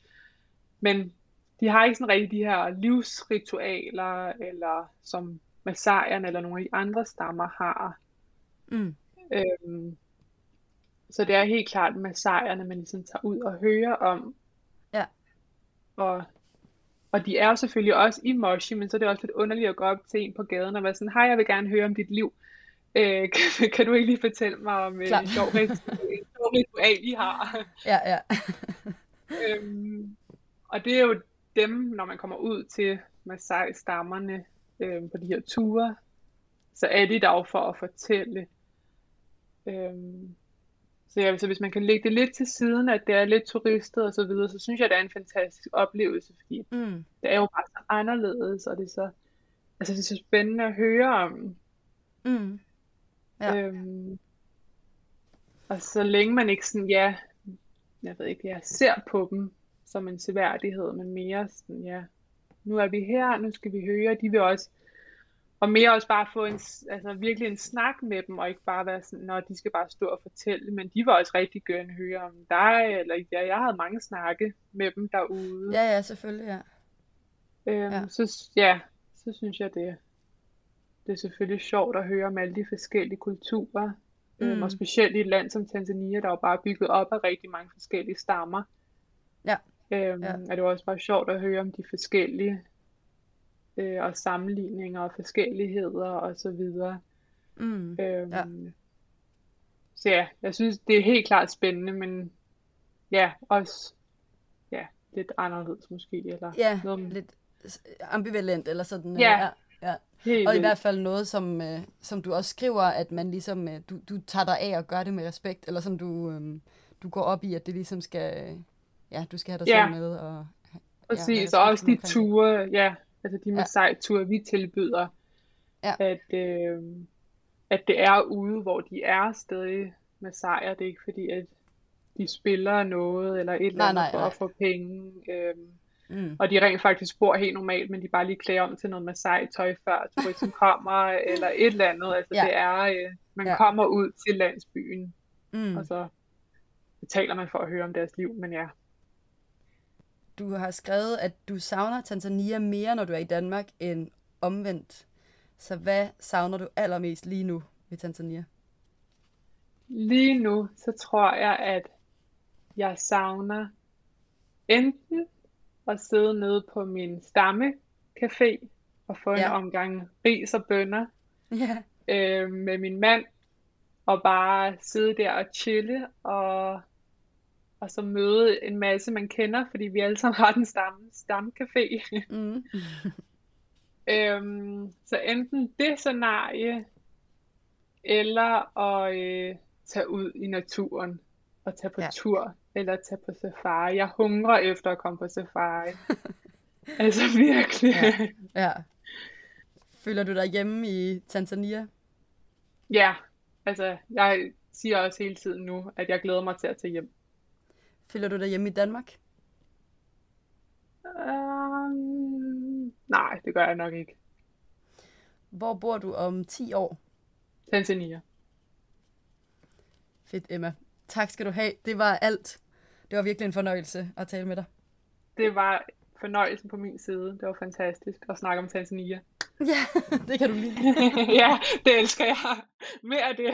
Men de har ikke sådan rigtig de her livsritualer, eller som Masajerne eller nogle af de andre stammer har. Mm. Øhm, så det er helt klart Masajerne, man ligesom tager ud og hører om. Ja. Og, og de er jo selvfølgelig også i Moshi, men så er det også lidt underligt at gå op til en på gaden og være sådan, hej, jeg vil gerne høre om dit liv. Øh, kan, kan du ikke lige fortælle mig om øh, en sjov ritual, I har? Ja, ja. øhm, og det er jo dem, når man kommer ud til Masai-stammerne øh, på de her ture, så er de der jo for at fortælle. Øhm, så, ja, så hvis man kan lægge det lidt til siden, at det er lidt turistet og så videre, så synes jeg, det er en fantastisk oplevelse, fordi mm. det er jo bare så anderledes, og det er så, altså det er så spændende at høre om. Mm. Ja. Øhm, og så længe man ikke sådan, ja, jeg ved ikke, jeg ser på dem som en seværdighed, men mere sådan, ja, nu er vi her, nu skal vi høre, de vil også, og mere også bare få en, altså virkelig en snak med dem, og ikke bare være sådan, når de skal bare stå og fortælle, men de var også rigtig gerne høre om dig, eller ja, jeg havde mange snakke med dem derude. Ja, ja, selvfølgelig, ja. Øhm, ja. Så ja, så synes jeg, det, det er selvfølgelig sjovt at høre om alle de forskellige kulturer, mm. øhm, og specielt i et land som Tanzania, der er jo bare bygget op af rigtig mange forskellige stammer. Ja. Øhm, ja. Er det også bare sjovt at høre om de forskellige øh, og sammenligninger og forskelligheder og så videre. Mm. Øhm, ja. Så ja, jeg synes, det er helt klart spændende, men ja, også ja, lidt anderledes måske. Eller ja, noget... lidt ambivalent eller sådan. Ja, ja. ja. Helt og i hvert fald noget, som, øh, som du også skriver, at man ligesom, øh, du, du tager dig af og gør det med respekt, eller som du, øh, du går op i, at det ligesom skal, ja, du skal have dig ja. selv med. Og, Præcis, ja, og også de ture, ja, altså de Masai-ture, vi tilbyder, ja. at, øh, at det er ude, hvor de er stadig Masaier. Det er ikke fordi, at de spiller noget, eller et eller andet nej, nej, for nej. at få penge. Øh, Mm. Og de rent faktisk bor helt normalt, men de bare lige klæder om til noget Masai-tøj før turisten kommer, eller et eller andet. Altså ja. det er, øh, man ja. kommer ud til landsbyen, mm. og så betaler man for at høre om deres liv, men ja. Du har skrevet, at du savner Tanzania mere, når du er i Danmark, end omvendt. Så hvad savner du allermest lige nu ved Tanzania? Lige nu, så tror jeg, at jeg savner enten at sidde nede på min stammecafé og få ja. en omgang ris og bønner ja. øh, med min mand, og bare sidde der og chille, og, og så møde en masse, man kender, fordi vi alle sammen har den stamme, stammecafé. Mm. øhm, så enten det scenarie, eller at øh, tage ud i naturen og tage på ja. tur eller tage på safari. Jeg hungrer efter at komme på safari. altså virkelig. Ja. ja. Føler du dig hjemme i Tanzania? Ja, altså jeg siger også hele tiden nu, at jeg glæder mig til at tage hjem. Føler du dig hjemme i Danmark? Um, nej, det gør jeg nok ikke. Hvor bor du om 10 år? Tanzania. Fedt, Emma. Tak skal du have. Det var alt. Det var virkelig en fornøjelse at tale med dig. Det var fornøjelsen på min side. Det var fantastisk at snakke om Tanzania. Ja, det kan du lide. ja, det elsker jeg. Mere af det.